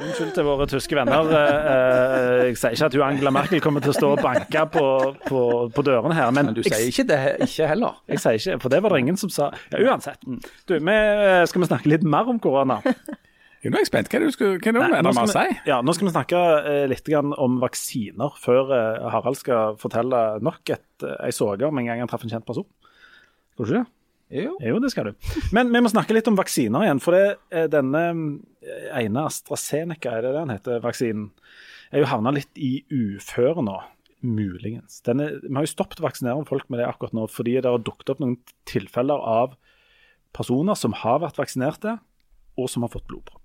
S1: Unnskyld til våre tyske venner. Eh, eh, Jeg sier ikke at hun Angela Merkel kommer til å stå og banke på, på, på dørene her, men,
S5: Men du
S1: jeg,
S5: sier ikke det ikke heller.
S1: jeg sier ikke, for det var det ingen som sa. Ja, Uansett. Du, vi, skal vi snakke litt mer om korona?
S2: Nå er jeg spent. Hva er det du skal, hva er det
S1: Nei,
S2: med å si?
S1: ja, nå skal vi snakke eh, litt grann om vaksiner, før eh, Harald skal fortelle nok et, eh, ei såge om en gang han traff en kjent person. Skal du ikke det?
S5: Jo.
S1: Jo, det skal du. Men vi må snakke litt om vaksiner igjen. For det, eh, denne eh, ene AstraZeneca, er det den heter, vaksinen, er jo havna litt i uføre nå. Muligens. Denne, vi har jo stoppet å vaksinere folk med det akkurat nå fordi det har dukket opp noen tilfeller av personer som har vært vaksinerte, og som har fått blodpropp.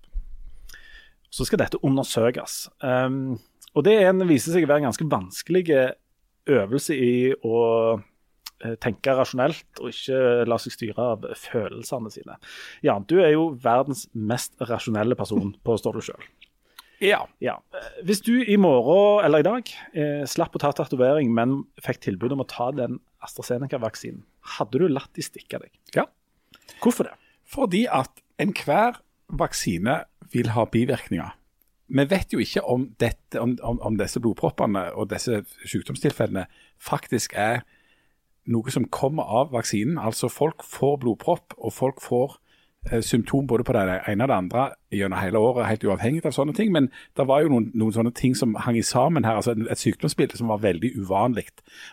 S1: Så skal dette undersøkes. Um, og det er en, viser seg å være en ganske vanskelig øvelse i å eh, tenke rasjonelt og ikke la seg styre av følelsene sine. Jan, du er jo verdens mest rasjonelle person, påstår du sjøl.
S2: Ja.
S1: Ja. eh, Hvis du i morgen eller i dag eh, slapp å ta tatovering, men fikk tilbud om å ta den AstraZeneca-vaksinen, hadde du latt de stikke deg?
S2: ja.
S1: Hvorfor det?
S2: Fordi at enhver vaksine vil ha bivirkninger. Vi vet jo ikke om, dette, om, om, om disse blodproppene og disse sykdomstilfellene faktisk er noe som kommer av vaksinen. Altså folk får blodpropp, og folk får symptom både på det ene og det andre gjennom hele året, helt uavhengig av sånne ting. Men det var jo noen, noen sånne ting som hang i sammen her. altså Et sykdomsbilde som var veldig uvanlig.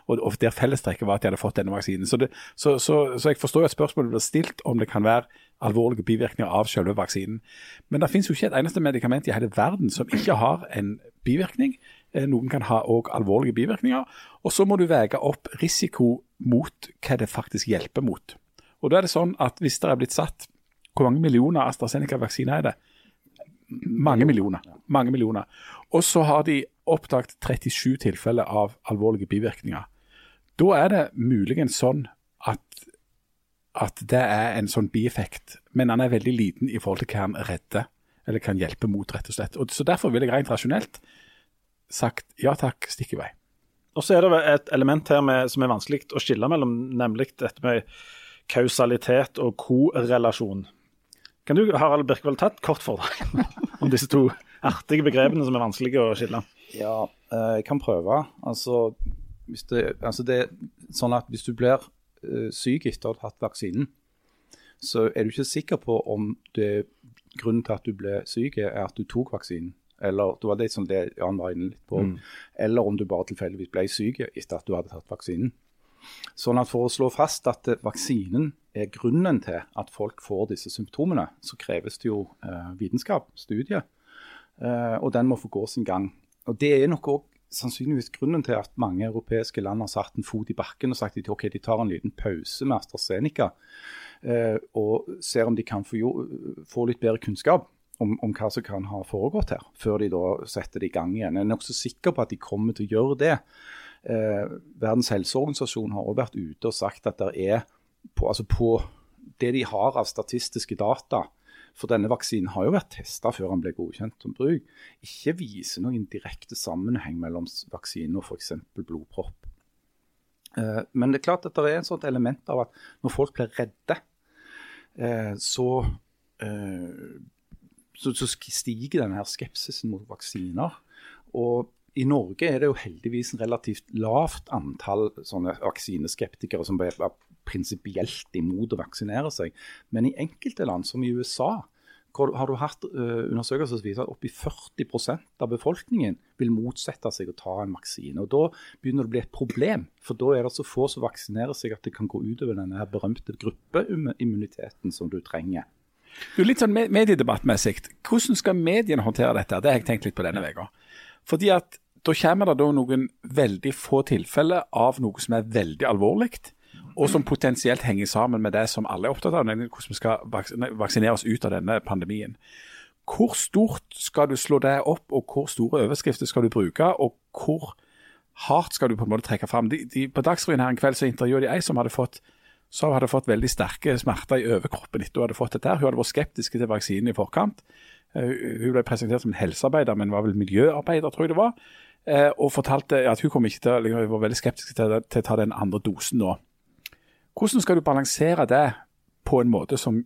S2: Og, og der fellestrekket var at de hadde fått denne vaksinen. Så, det, så, så, så jeg forstår jo at spørsmålet blir stilt om det kan være alvorlige bivirkninger av selve vaksinen. Men det finnes jo ikke et eneste medikament i hele verden som ikke har en bivirkning. Eh, Noen kan ha òg alvorlige bivirkninger. Og så må du veie opp risiko mot hva det faktisk hjelper mot. Og da er det sånn at hvis det er blitt satt Hvor mange millioner AstraZeneca-vaksiner er det? Mange millioner. Mange millioner. Og så har de oppdaget 37 tilfeller av alvorlige bivirkninger. Da er det muligens sånn at, at det er en sånn bieffekt, men han er veldig liten i forhold til hva han redder, eller kan hjelpe mot, rett og slett. Og, så Derfor vil jeg rent rasjonelt sagt ja takk, stikk i vei.
S1: Og så er det et element her med, som er vanskelig å skille mellom, nemlig dette med kausalitet og korrelasjon. Kan du, Harald Birkevold, ta et kort foredrag om disse to artige begrepene som er vanskelige å skille?
S5: Ja, eh, jeg kan prøve. Altså, hvis det, altså det er sånn at hvis du blir eh, syk etter å ha tatt vaksinen, så er du ikke sikker på om det, grunnen til at du ble syk er at du tok vaksinen. Eller det var det som det Jan var inne litt på. Eller om du bare tilfeldigvis ble syk etter at du hadde tatt vaksinen. Sånn at For å slå fast at eh, vaksinen er grunnen til at folk får disse symptomene, så kreves det jo eh, vitenskap, studie. Eh, og den må få gå sin gang. Og Det er nok også sannsynligvis grunnen til at mange europeiske land har satt en fot i bakken og sagt at okay, de tar en liten pause med AstraZeneca og ser om de kan få litt bedre kunnskap om, om, hva som kan ha foregått her, før de da setter det i gang igjen. Jeg er nokså sikker på at de kommer til å gjøre det. Eh, Verdens helseorganisasjon har også vært ute og sagt at det er på, altså på det de har av statistiske data for denne vaksinen har jo vært testa før den ble godkjent som bruk, ikke viser noen direkte sammenheng mellom vaksine og f.eks. blodpropp. Eh, men det er klart at det er et sånt element av at når folk blir redde, eh, så, så, så stiger denne her skepsisen mot vaksiner. Og i Norge er det jo heldigvis en relativt lavt antall sånne vaksineskeptikere som er prinsipielt imot å vaksinere seg. Men i enkelte land, som i USA, har du hatt uh, undersøkelser som viser at oppi 40% av befolkningen vil motsette seg å ta en vaksine. Og Da begynner det å bli et problem, for da er det så få som vaksinerer seg at det kan gå utover her berømte gruppeimmuniteten som du trenger.
S2: Du, litt sånn mediedebattmessig, hvordan skal mediene håndtere dette? Det har jeg tenkt litt på denne uka. Fordi at da kommer det da noen veldig få tilfeller av noe som er veldig alvorlig og som potensielt henger sammen med det som alle er opptatt av, nemlig hvordan vi skal vaksinere oss ut av denne pandemien. Hvor stort skal du slå det opp, og hvor store overskrifter skal du bruke? Og hvor hardt skal du på en måte trekke fram? De, de, på Dagsrevyen her en kveld så intervjuet de ei som hadde fått så hadde fått veldig sterke smerter i overkroppen etter hun hadde fått dette. Hun hadde vært skeptisk til vaksinen i forkant. Uh, hun ble presentert som en helsearbeider, men var vel miljøarbeider, tror jeg det var. Uh, og fortalte at hun kom ikke til, liksom, var veldig skeptisk til, til å ta den andre dosen nå. Hvordan skal du balansere det på en måte som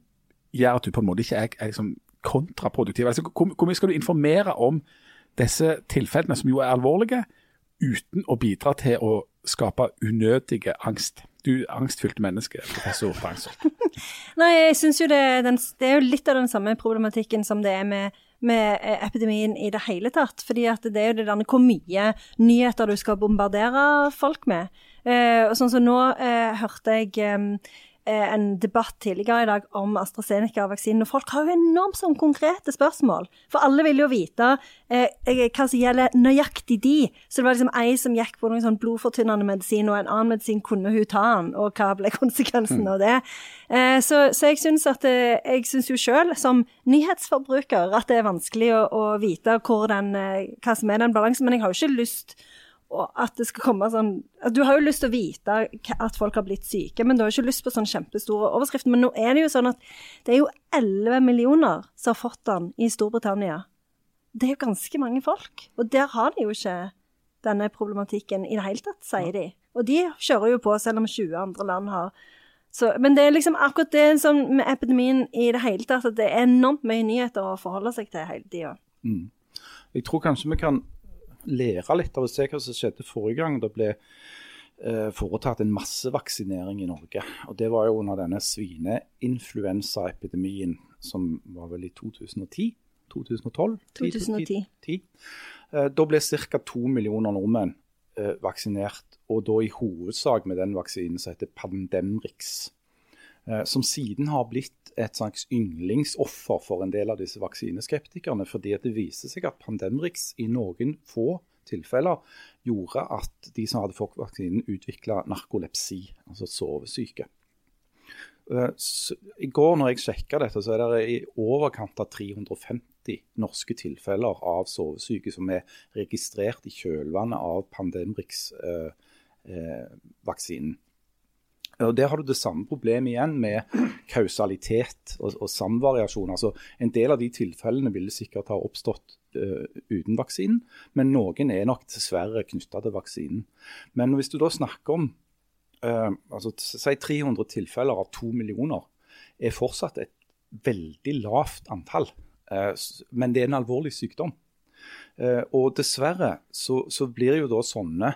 S2: gjør at du på en måte ikke er, er liksom kontraproduktiv? Altså, hvor, hvor mye skal du informere om disse tilfellene, som jo er alvorlige, uten å bidra til å skape unødige angst? Du angstfylte menneske, professor Bangsholt.
S4: Nei, jeg syns jo det, den, det, er jo litt av den samme problematikken som det er med, med eh, epidemien i det hele tatt. Fordi at det er jo det der hvor mye nyheter du skal bombardere folk med. Eh, og sånn som nå eh, hørte jeg eh, en debatt tidligere i dag om AstraZeneca-vaksinen. og Folk har jo enormt sånn konkrete spørsmål. For alle vil jo vite eh, hva som gjelder nøyaktig de. Så det var liksom ei som gikk på noen sånn blodfortynnende medisin, og en annen medisin kunne hun ta den, og hva ble konsekvensen mm. av det. Eh, så, så, jeg syns at eh, jeg syns jo sjøl, som nyhetsforbruker, at det er vanskelig å, å vite den, hva som er den balansen. Men jeg har jo ikke lyst og at det skal komme sånn Du har jo lyst til å vite at folk har blitt syke, men du har jo ikke lyst på sånn kjempestore overskrifter. Men nå er det jo sånn at det er jo 11 millioner som har fått den i Storbritannia. Det er jo ganske mange folk. Og der har de jo ikke denne problematikken i det hele tatt, sier de. Og de kjører jo på, selv om 20 andre land har så, men det er liksom akkurat det sånn med epidemien i det hele tatt, at det er enormt mye nyheter å forholde seg til hele tida. Mm.
S5: Jeg tror kanskje vi kan lære litt av å se hva som skjedde forrige gang det ble eh, foretatt en massevaksinering i Norge. Og Det var jo under denne svineinfluensaepidemien som var vel i 2010? 2012?
S4: 2010.
S5: 10, eh, da ble ca. to millioner nordmenn eh, vaksinert, og da i hovedsak med den vaksinen som heter Pandemrix. Eh, som siden har blitt et slags yndlingsoffer for en del av disse vaksineskeptikerne. Fordi det viser seg at Pandemrix i noen få tilfeller gjorde at de som hadde fått vaksinen, utvikla narkolepsi, altså sovesyke. Eh, I går når jeg sjekka dette, så er det i overkant av 350 norske tilfeller av sovesyke som er registrert i kjølvannet av Pandemrix-vaksinen. Og Der har du det samme problemet igjen med kausalitet og, og samvariasjon. Altså, en del av de tilfellene ville sikkert ha oppstått uh, uten vaksinen, men noen er nok dessverre knytta til vaksinen. Men hvis du da snakker om uh, altså, si 300 tilfeller av to millioner, er fortsatt et veldig lavt antall. Uh, men det er en alvorlig sykdom. Og dessverre så, så blir jo da sånne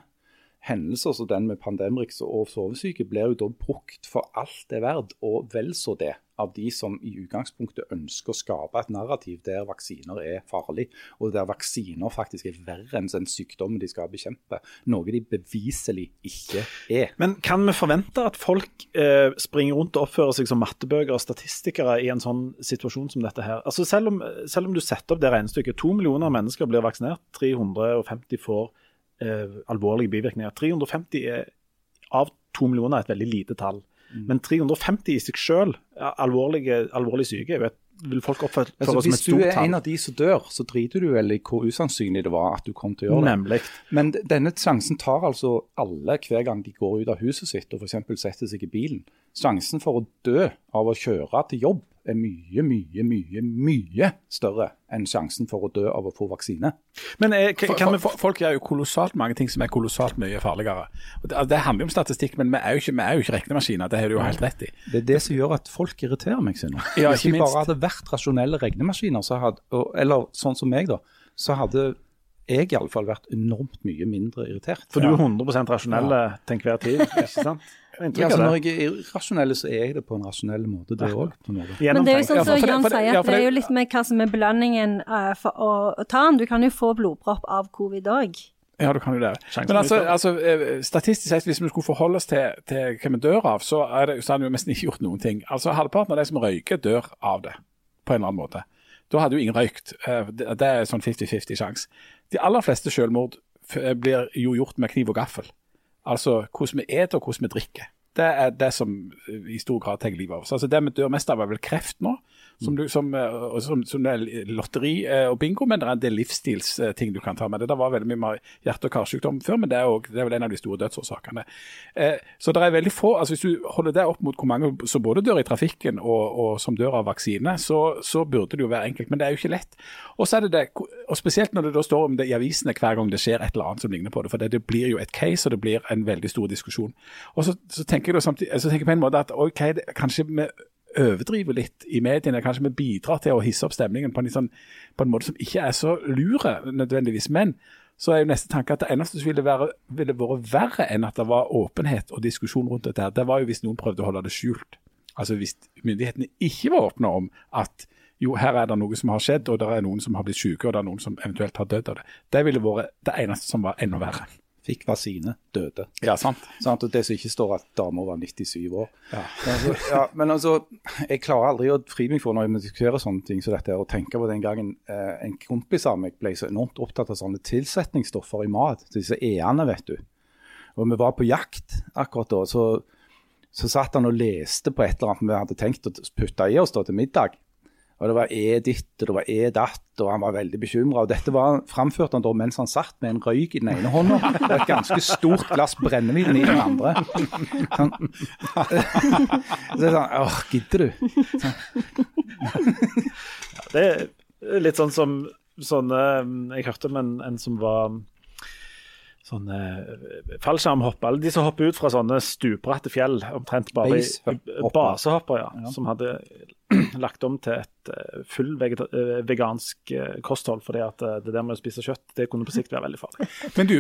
S5: hendelser som den med Pandemrix og sovesyke blir jo da brukt for alt det er verdt, og vel så det, av de som i utgangspunktet ønsker å skape et narrativ der vaksiner er farlig, og der vaksiner faktisk er verre enn den sykdommen de skal bekjempe. Noe de beviselig ikke er.
S1: Men kan vi forvente at folk eh, springer rundt og oppfører seg som mattebøker og statistikere i en sånn situasjon som dette her? Altså selv om, selv om du setter opp det regnestykket, to millioner mennesker blir vaksinert, 350 får alvorlige bivirkninger. 350 er, av to millioner er et veldig lite tall. Men 350 i seg selv, alvorlig, alvorlig syke, vet, vil folk oppføre
S5: Altså,
S1: som et stort tall.
S5: hvis du
S1: er
S5: er en av de som dør, så driter du vel i hvor usannsynlig det var at du kom til å gjøre det.
S1: Nemlig.
S5: Men denne sjansen tar altså alle hver gang de går ut av huset sitt og f.eks. setter seg i bilen. Sjansen for å dø av å kjøre til jobb er mye, mye, mye mye større enn sjansen for å dø av å få vaksine.
S1: Men eh, vi
S2: Folk gjør jo kolossalt mange ting som er kolossalt mye farligere. Det, det handler jo om statistikk, men vi er jo ikke, vi er regnemaskiner. Det har du jo helt rett i.
S5: Det er det som gjør at folk irriterer meg, Synne.
S2: Ja,
S5: Hvis
S2: vi
S5: de bare hadde vært rasjonelle regnemaskiner, så hadde, eller sånn som meg, da, så hadde jeg iallfall vært enormt mye mindre irritert.
S1: For du er 100% rasjonell til enhver tid, ikke sant?
S5: Ja, altså, når jeg er irrasjonell, så er jeg det på en rasjonell måte, det òg.
S4: Men det er jo sånn som Jan sier, at det er jo litt med hva som er belønningen eh, for å, å ta den. Du kan jo få blodpropp av covid òg.
S2: Ja, du kan jo det. Men altså, altså, eh, statistisk sett, hvis vi skulle forholde oss til, til hva vi dør av, så er det, så har vi jo nesten ikke gjort noen ting. Altså, Halvparten av de som røyker, dør av det, på en eller annen måte. Da hadde jo ingen røykt. Eh, Det er sånn 50-50 sjanse. De aller fleste selvmord f- blir jo gjort med kniv og gaffel. Altså hvordan vi eter og hvordan vi drikker. Det er det som eh, i stor grad tar livet av oss. Altså Det vi dør mest av, er vel kreft nå. Som, du, som, eh, som, som det er lotteri eh, og bingo, men det er en del livsstilsting du kan ta med det. Det var veldig mye hjerte- og karsykdom før, men det er, også, det er vel en av de store dødsårsakene. Eh, så det er veldig få, altså Hvis du holder det opp mot hvor mange som både dør i trafikken og, og som dør av vaksine, så, så burde det jo være enkelt. Men det er jo ikke lett. Og så er det det, og spesielt når det da står om det i avisene hver gang det skjer et eller annet som ligner på det. For det, det blir jo et case, og det blir en veldig stor diskusjon. Og så, så tenker jeg samtidig, så tenker jeg på en måte at ok, det, kanskje vi overdriver litt i mediene. Kanskje vi bidrar til å hisse opp stemningen på en, sånn, på en måte som ikke er så lure nødvendigvis. Men så er jo neste tanke at det eneste som ville, være, ville vært verre enn at det var åpenhet og diskusjon rundt dette, her, det var jo hvis noen prøvde å holde det skjult. Altså hvis myndighetene ikke var åpne om at jo, her er det noe som har skjedd, og det er noen som har blitt syke, og det er noen som eventuelt har dødd av det. Det ville vært det eneste som var enda verre.
S5: Fikk vaksine, døde.
S2: Ja, sant.
S5: Sant? Og det som ikke står at dama var 97 år. Men, altså, ja, men altså, jeg klarer aldri å fri meg for når jeg diskuterer sånne ting som dette, og tenke på den gangen eh, en kompis av meg ble så enormt opptatt av sånne tilsetningsstoffer i mat, disse e-ene, vet du. Og vi var på jakt akkurat da, så, så satt han og leste på et eller annet vi hadde tenkt å putte i oss da til middag. Og det var E ditt og det var E datt, og han var veldig bekymra. Dette var framførte han da mens han satt med en røyk i den ene hånda og et ganske stort glass brennevin i den andre. Sånn. Så er det sånn Åh, gidder du?
S1: Det er litt sånn som sånne Jeg hørte om en, en som var sånne eh, fallskjermhopper, eller de som hopper ut fra sånne stupbratte fjell, omtrent bare
S5: Basehopper.
S1: ja, ja, Som hadde lagt om til et eh, full eh, vegansk eh, kosthold, fordi at det der med å spise kjøtt, det kunne på sikt være veldig farlig.
S2: Men du,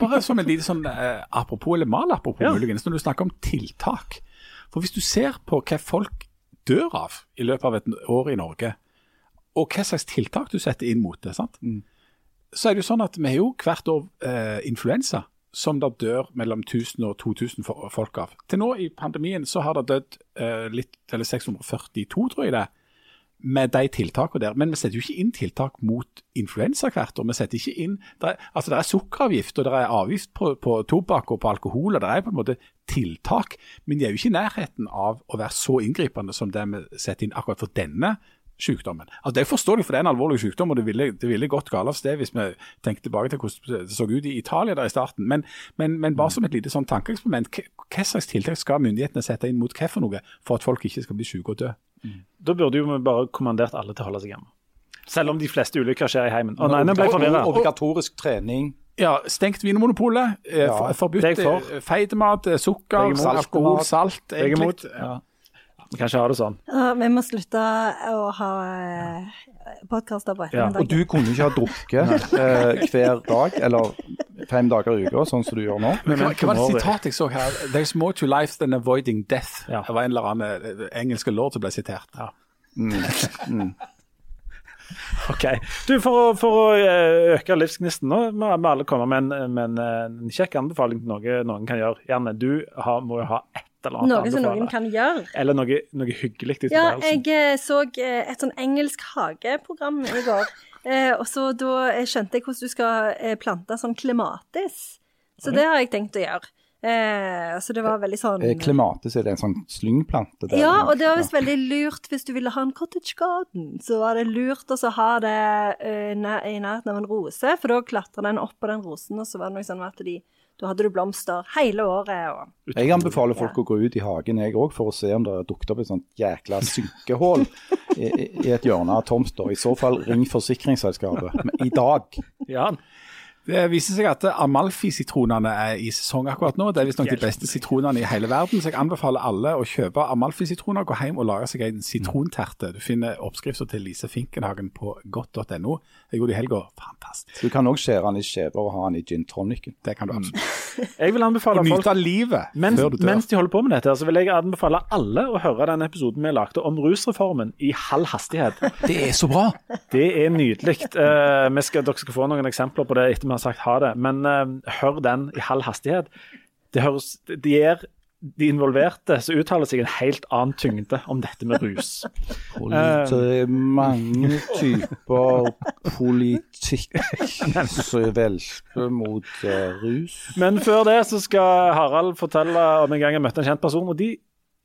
S2: bare som en liten sånn apropos, eller malapropos
S1: Ja.
S2: muligens, når du snakker om tiltak. For hvis du ser på hva folk dør av i løpet av et år i Norge, og hva slags tiltak du setter inn mot det, sant? så er det jo sånn at vi har jo hvert år eh, influensa, som det dør mellom 1000 og 2000 fo- folk av. Til nå i pandemien så har det dødd eh, litt, eller 642, tror jeg det, med de tiltakene der. Men vi setter jo ikke inn tiltak mot influensa hvert år. Vi setter ikke inn, det er, altså det er sukkeravgift og det er avgift på, på tobakk og på alkohol, og det er på en måte tiltak, men de er jo ikke i nærheten av å være så inngripende som det vi setter inn akkurat for denne sykdommen. Altså, det er forståelig, for det er en alvorlig sykdom, og det ville, det ville gått galt av sted hvis vi tenker tilbake til hvordan det så ut i Italia der i starten. Men, men, men bare som et lite sånn tankeeksperiment, hva, slags tiltak skal myndighetene sette inn mot hva for noe, for at folk ikke skal bli syke og dø?
S1: Da burde jo vi bare kommandert alle til å holde seg hjemme. Selv om de fleste ulykker skjer i heimen. Å nei, nå ble forvirra.
S5: Obligatorisk trening.
S2: Ja, stengt Vinmonopolet, eh,
S5: Ja,
S2: forbudt
S1: for.
S2: eh, feitemat, eh,
S1: er
S2: sukker,
S1: salt,
S2: alkohol, salt.
S1: jeg
S2: egentlig.
S1: imot.
S2: Ja.
S1: Vi kan ikke ha det sånn.
S4: Ja, vi må slutte å ha podkaster på
S1: Ja,
S5: Og du kunne ikke ha drukket eh, hver dag eller fem dager i uka, sånn som du gjør nå.
S2: Men, hva, hva var det sitatet jeg så her? There's more to life than avoiding death.
S1: Ja.
S2: Det var en eller annen eh, engelske lord som ble sitert.
S1: Ok. Du, For å, for å eh, øke livsgnisten nå, må vi alle komme med en, med en, eh, en kjekk anbefaling til noe noen kan gjøre. Gjerne du har, må jo ha et eller annet
S4: Noe som noen kan gjøre.
S1: Eller noe, noe hyggelig i
S4: Ja,
S1: tilværelsen.
S4: jeg eh, så eh, et sånn engelsk hageprogram i går. Eh, og så da skjønte jeg hvordan du skal plante sånn klematis. Så det har jeg tenkt å gjøre. Eh, så det var veldig sånn
S5: Klematis er det en sånn slyngplante? der?
S4: Ja, og det var visst veldig lurt hvis du ville ha en cottage garden. Så var det lurt å ha det uh, i nærheten av en rose, for da klatra den opp på den rosen, og så var det noe sånn at de, da hadde du blomster hele året. Og
S5: Jeg anbefaler folk å gå ut i hagen jeg òg, for å se om det har dukket opp et sånt jækla synkehull i, i et hjørne av tomta. I så fall ring forsikringsselskapet. Men i dag
S1: Ja,
S2: Det viser seg at Amalfi-sitronene er i sesong akkurat nå. Det er visstnok de beste sitronene i hele verden, så jeg anbefaler alle å kjøpe Amalfi-sitroner. Gå hjem og lage seg en sitronterte. Du finner oppskrifter til Lise Finkenhagen på godt.no. Jeg gjorde det i helga. Fantastisk.
S5: Du kan òg skjære den i skjever og ha den i gin tonicen.
S2: Det kan du absolutt.
S1: jeg vil anbefale folk
S2: Nyte livet
S1: mens,
S2: før du dør.
S1: mens de holder på med dette, så vil jeg anbefale alle å høre den episoden vi lagde om rusreformen i halv hastighet.
S5: Det er så bra!
S1: Det er nydelig. Uh, skal, dere skal få noen eksempler på det etter vi har sagt ha det. Men uh, hør den i halv hastighet. Det høres, de er de involverte så uttaler seg en helt annen tyngde om dette med rus.
S5: Politi det er mange typer politikk som velter mot eh, rus.
S1: Men før det så skal Harald fortelle om en gang jeg møtte en kjent person. Og de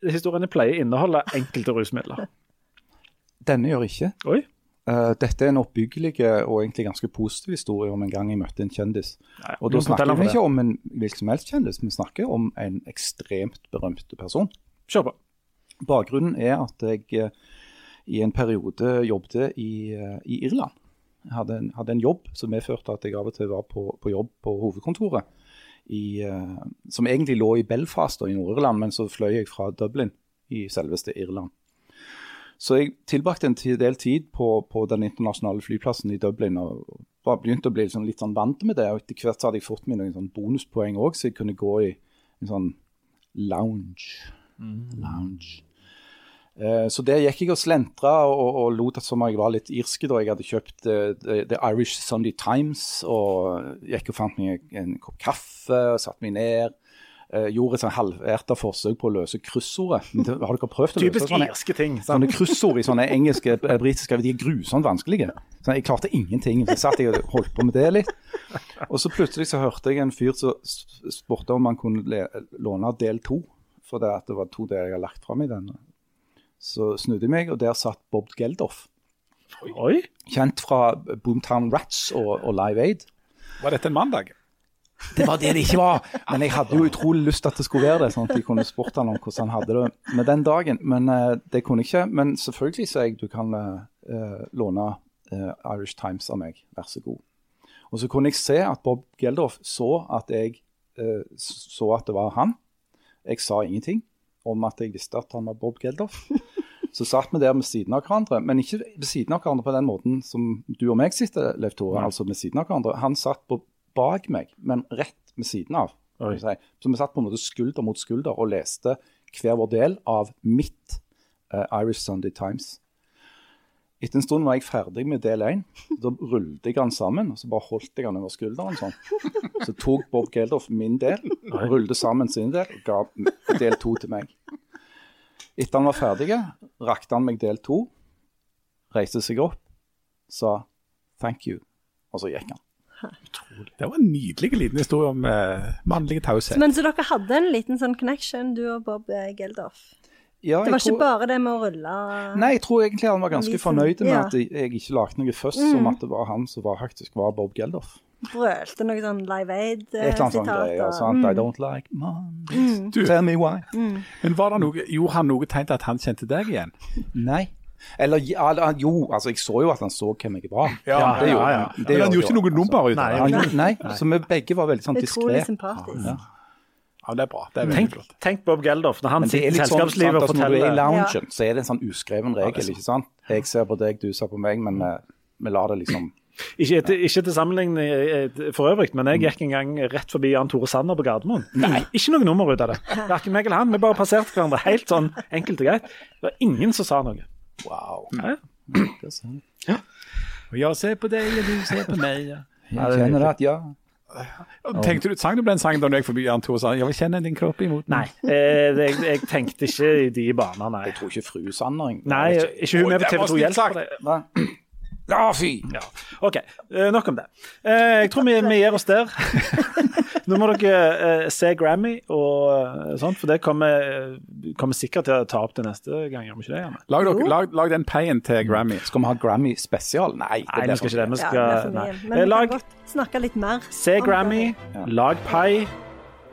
S1: historiene pleier å inneholde enkelte rusmidler.
S5: Denne gjør ikke.
S1: Oi.
S5: Eh, dette er en oppbyggelig og egentlig ganske positiv historie om en gang jeg møtte en kjendis.
S1: Nei,
S5: Og da snakker vi ikke om en hvilken som helst kjendis, vi snakker om en ekstremt berømt person.
S1: Kjør på.
S5: Bakgrunnen er at jeg eh, i en periode jobbet i, eh, i Irland. Jeg hadde en, hadde en jobb som medførte at jeg av og til var på, på jobb på hovedkontoret. I, som egentlig lå i Belfast og i Nord-Irland, men så fløy jeg fra Dublin i selveste Irland. Så jeg tilbrakte en del tid på, på den internasjonale flyplassen i Dublin og var begynt å bli liksom litt sånn vant med det. og Etter hvert hadde jeg fått meg noen sånn bonuspoeng òg, så jeg kunne gå i en sånn lounge. lounge. Eh, Så der gikk jeg og slentra og, og lot som jeg var litt irske da jeg hadde kjøpt uh, The, The Irish Sunday Times. Og gikk og fant meg en kopp kaffe og satte meg ned. Eh, gjorde et sånn halvhjerta forsøk på å løse kryssordet. Det- Har dere prøvd å løse
S1: Typisk
S5: sånne,
S1: irske ting. sant?
S5: sånne kryssord i sånne engelske, eh, britiske De er grusomt vanskelige. Så jeg klarte ingenting. Så satt jeg og holdt på med det litt. Og så plutselig så hørte jeg en fyr som spurte om han kunne låne del to. For det, det var to deler jeg har lagt fram i denne. Så snudde jeg meg, og der satt Bob Geldof.
S1: Oi.
S5: Kjent fra Boomtown Rats og, og Live Aid.
S2: Var dette en mandag?
S5: Det var det det ikke var. Men jeg hadde jo utrolig lyst til at det skulle være det, sånn at jeg kunne spurt han om hvordan han hadde det med den dagen. Men uh, det kunne jeg ikke. Men selvfølgelig, sa jeg, du kan eh, låne uh, Irish Times av meg. Vær så god. Og så kunne jeg se at Bob Geldof så at jeg så at det var han. Jeg sa ingenting om at jeg visste at han var Bob Geldof. Så satt vi der ved siden av hverandre, men ikke ved siden av hverandre på den måten som du og meg sitter, Leif Tore. Altså ved siden av hverandre. Han satt på, bak meg, men rett ved siden av. si. Så vi satt på en måte skulder mot skulder og leste hver vår del av mitt uh, Irish Sunday Times. Etter en stund var jeg ferdig med del én. Da rullet jeg den sammen, og så bare holdt jeg den over skulderen sånn. Så tok Bob Geldof min del, rullet sammen sin del og ga del to til meg. Etter han var ferdig, rakte han meg del to, reiste seg opp, sa 'thank you', og så gikk han.
S2: Det var en nydelig liten historie om eh, mannlig taushet.
S4: Men så dere hadde en liten sånn connection, du og Bob eh, Geldof?
S5: Ja,
S4: Det var
S5: tror...
S4: ikke bare det med å rulle
S5: Nei, jeg tror egentlig han var ganske
S4: liten...
S5: fornøyd med
S4: ja.
S5: at jeg, jeg ikke lagde noe først, som at det var han som var, faktisk var Bob Geldof.
S4: brølte noe sånn Live
S5: Et eller annet sånt greier.
S4: Aid-sitat.
S5: I don't like Mondays.
S2: Du,
S5: Tell me why.
S2: men var det noe, gjorde han noe tegn til at han kjente deg igjen?
S5: Nei. Eller jo, altså jeg så jo at han så hvem jeg var.
S2: Ja,
S5: det gjorde
S2: ja.
S5: ja. Det
S2: Men han
S5: gjorde
S2: ikke noe nummer ut av det.
S5: Nei, så vi begge var veldig sånn diskré. Ja.
S2: Ja, det er bra. Det er
S1: Tenk,
S2: flott.
S1: tenk Bob Geldof når han sitter
S5: er
S1: i
S5: sånn sant,
S1: selskapslivet og
S5: forteller når du er i loungen, så er det en sånn uskreven regel, ikke sant? Jeg ser på deg, du ser på meg, men vi, vi lar det liksom
S1: Ikke til, ikke til sammenligning eh, for øvrig, men jeg gikk en gang rett forbi Jan Tore Sanner på Gardermoen. Nei. Ikke noe nummer ut av det. Verken meg eller han. Vi bare passerte hverandre helt sånn enkelt og greit. Det var ingen som sa noe.
S5: Wow.
S1: Ja.
S5: Det Ja. sant.
S2: Og jeg ser på deg, og du ser på meg. Ja.
S5: Jeg kjenner det at ja.
S2: Tenkte du, Sang du ble en sang da du gikk forbi Jan Tore og sa 'Jeg vil kjenne din kropp imot'?
S1: Nei, eh, jeg, jeg tenkte ikke i de baner, nei.
S5: Jeg tror ikke fru Sanner
S1: Nei,
S5: ikke.
S1: hun med på
S2: det
S1: TV 2
S2: snilt
S1: Hjelp
S5: Ja, fy!
S1: Ja. OK, eh, nok om det. Eh, jeg tror vi, vi gir oss der. Nå må dere eh, se Grammy og sånt, for det kommer, kommer sikkert til å ta opp til neste gang. Gjør vi ikke det? Janne?
S2: Lag, dere, lag, lag den paien til Grammy.
S5: Skal vi ha Grammy spesial? Nei, det
S1: Nei, vi skal ikke det. Vi
S4: Ja,
S1: skal,
S4: det er
S1: nei.
S4: Men vi
S1: lag,
S4: kan godt snakke litt mer.
S1: se Grammy,
S4: ja.
S1: lag pai,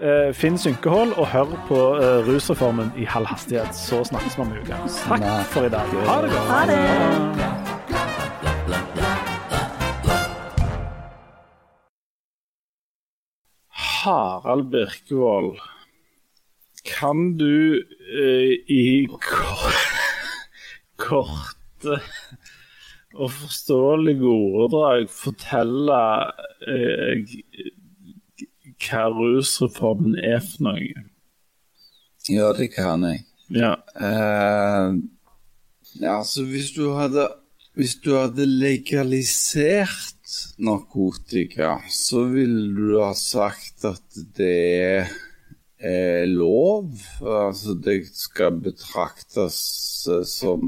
S1: eh, finn Synkehold, og hør på rusreformen i halv hastighet. Så snakkes vi om en uke. Takk for i dag. Ha det godt.
S4: Ha det.
S3: Harald Birkevold, kan du eh, i kor korte og forståelige ordedrag fortelle eh, hva rusreformen er for noe?
S6: Ja, det kan jeg.
S3: Ja.
S6: Uh, altså, hvis du hadde Hvis du hadde legalisert narkotika, så ville du ha sagt at det er eh, lov. Altså, det skal betraktes eh, som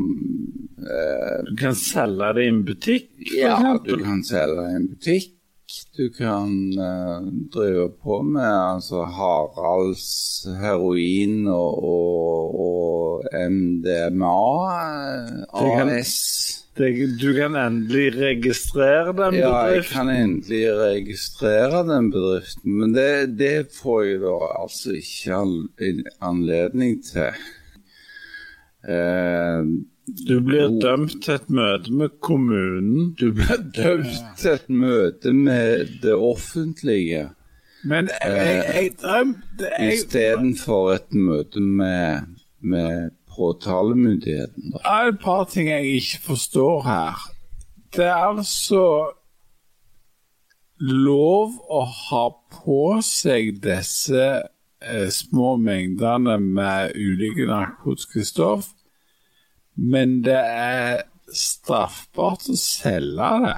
S6: eh,
S3: Du kan selge det i en butikk, for
S6: Ja, du kan selge i en butikk. Du kan eh, drive på med altså Haralds heroin og, og, og MDMA
S3: Det kan-
S6: AS.
S3: Du kan endelig registrere den
S6: Ja, jeg kan endelig registrere den bedriften, men det, det får jeg da altså ikke anledning til. Eh,
S3: Du blir dømt til et møte med kommunen.
S6: du blir dømt til et møte med det offentlige.
S2: Men jeg, jeg drømte jeg,
S6: Istedenfor et møte med, med påtalemyndigheten. Da.
S2: Det er et par ting jeg ikke forstår her. Det er altså lov å ha på seg disse eh, små mengdene med ulike narkotiske stoff, men det er straffbart å selge det.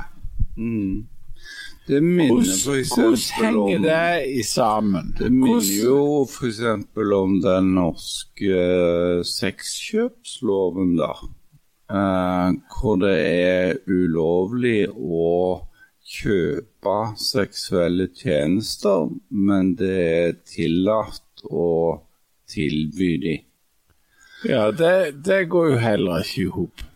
S6: Det minner
S2: henger
S6: om
S2: det i sammen?
S6: Det minner jo f.eks. om den norske eh, sexkjøpsloven, da. Eh, hvor det er ulovlig å kjøpe seksuelle tjenester, men det er tillatt å tilby de.
S2: Ja, det, det går jo heller ikke i hop.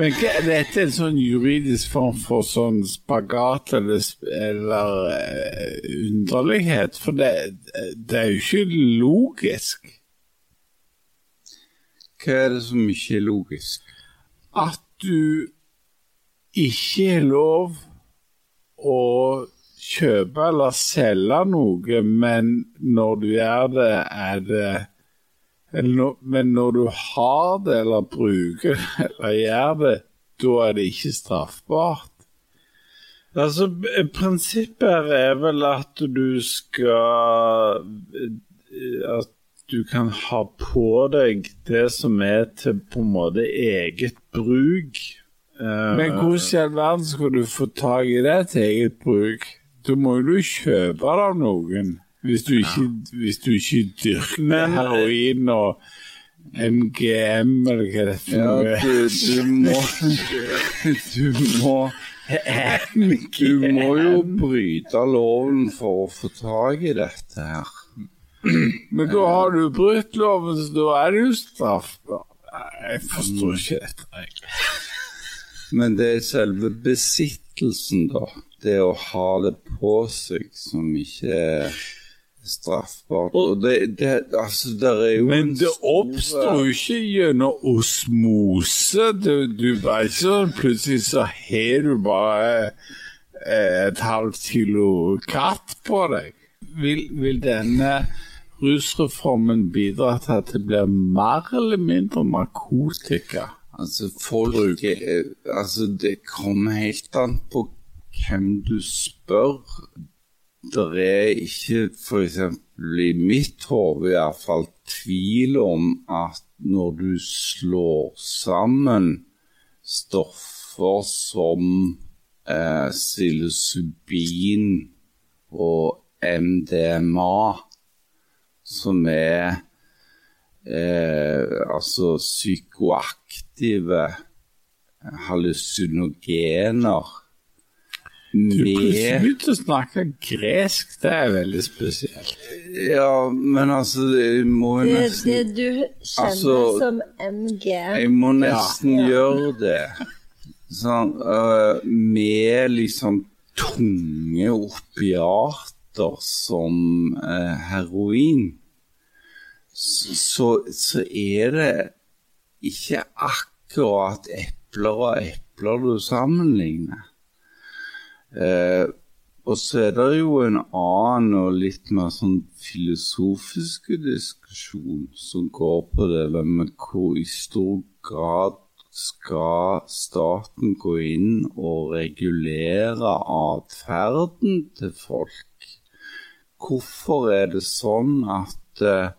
S2: Men hva- er dette en sånn juridisk form for sånn spagat eller, eller uh, underlighet? For det, det er jo ikke logisk
S6: Hva er det som ikke er logisk?
S2: at du ikke har lov å kjøpe eller selge noe, men når du gjør det, er det Men når du har det eller bruker det eller gjør det, da er det ikke straffbart.
S3: Altså, Prinsippet her er vel at du skal eh, At du kan ha på deg det som er til på en måte eget bruk. Eh,
S2: Men hvordan i all verden skal du få tak i det til eget bruk? Da må jo du kjøpe det av noen. Hvis du ikke, hvis du ikke dyrker
S3: Men-
S2: heroin og MGM, eller hva det er for
S6: Ja,
S2: noe.
S6: du, du må Du må Du må jo bryte loven for å få tak i dette her.
S2: Men da har du brutt loven, så da er det jo straffbart. Jeg forstår ikke dette. jeg.
S6: Men det er selve besittelsen, da. Det å ha det på seg som ikke er straffbart. Og det, det Altså, det er jo
S2: Men det oppstår jo ikke gjennom osmose. Du, du bare ikke sånn Plutselig så har du bare eh, et halvt kilo katt på deg.
S3: vil, vil denne rusreformen bidra til at det blir mer eller mindre narkotika?
S6: Altså, folk Altså, det kommer helt an på hvem du spør. Det er ikke, f.eks. i mitt hode iallfall, tvil om at når du slår sammen stoffer som eh, og MDMA, som er eh, altså psykoaktive hallusinogener
S3: Du begynte å snakke gresk, det er veldig spesielt.
S6: Ja, men altså, jeg må jo
S4: Det,
S6: nesten
S4: det du kjenner
S6: Altså-
S4: som MG.
S6: Jeg må nesten gjøre det. Sånn, uh, med liksom tunge opiater som uh, heroin, så, så, så er det ikke akkurat epler og epler du sammenligner. Eh, og så er det jo en annen og litt mer sånn filosofisk diskusjon som går på det med hvor i stor grad skal staten gå inn og regulere atferden til folk? Hvorfor er det sånn at eh,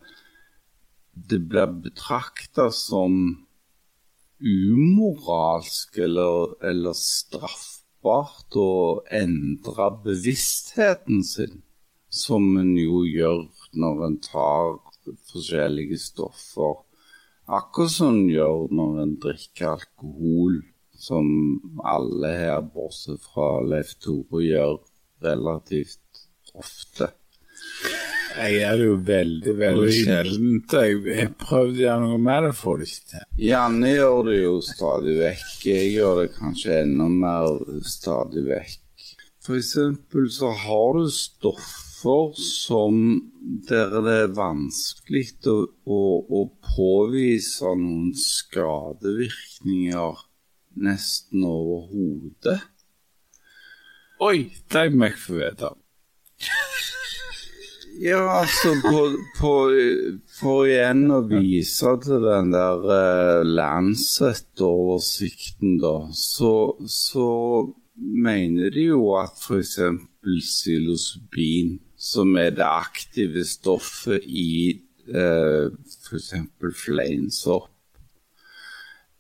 S6: det blir betrakta som umoralsk eller, eller straffbart å endre bevisstheten sin, som en jo gjør når en tar forskjellige stoffer. Akkurat som en gjør når en drikker alkohol, som alle her, bortsett fra Leif Tore, gjør relativt ofte.
S3: Jeg gjør det jo veldig, veldig sjeldent. Jeg, jeg prøvde å gjøre noe med det, får det ikke til.
S6: Janne gjør det jo stadig vekk. Jeg gjør det kanskje enda mer stadig vekk. For eksempel så har du stoffer som der det er vanskelig å, å, å påvise noen skadevirkninger nesten overhodet.
S3: Oi, det må jeg få vite.
S6: Ja, altså på, på, For igjen å vise til den der eh, Lancet-oversikten, da, så, så mener de jo at f.eks. psilocybin, som er det aktive stoffet i eh, f.eks. fleinsopp,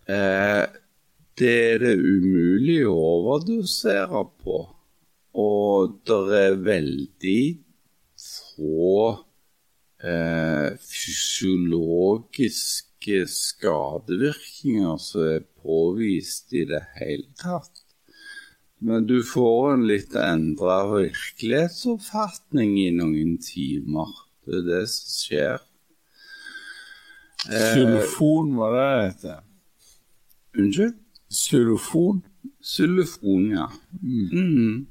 S6: eh, det er det umulig å overdosere på. Og det er veldig få eh, fysiologiske skadevirkninger som er påvist i det hele tatt. Men du får en litt endra virkelighetsoppfatning i noen timer. Det er det som skjer.
S3: Xylofon, var det det heter?
S6: Unnskyld?
S3: Xylofon?
S6: Xylofon, ja. Mm.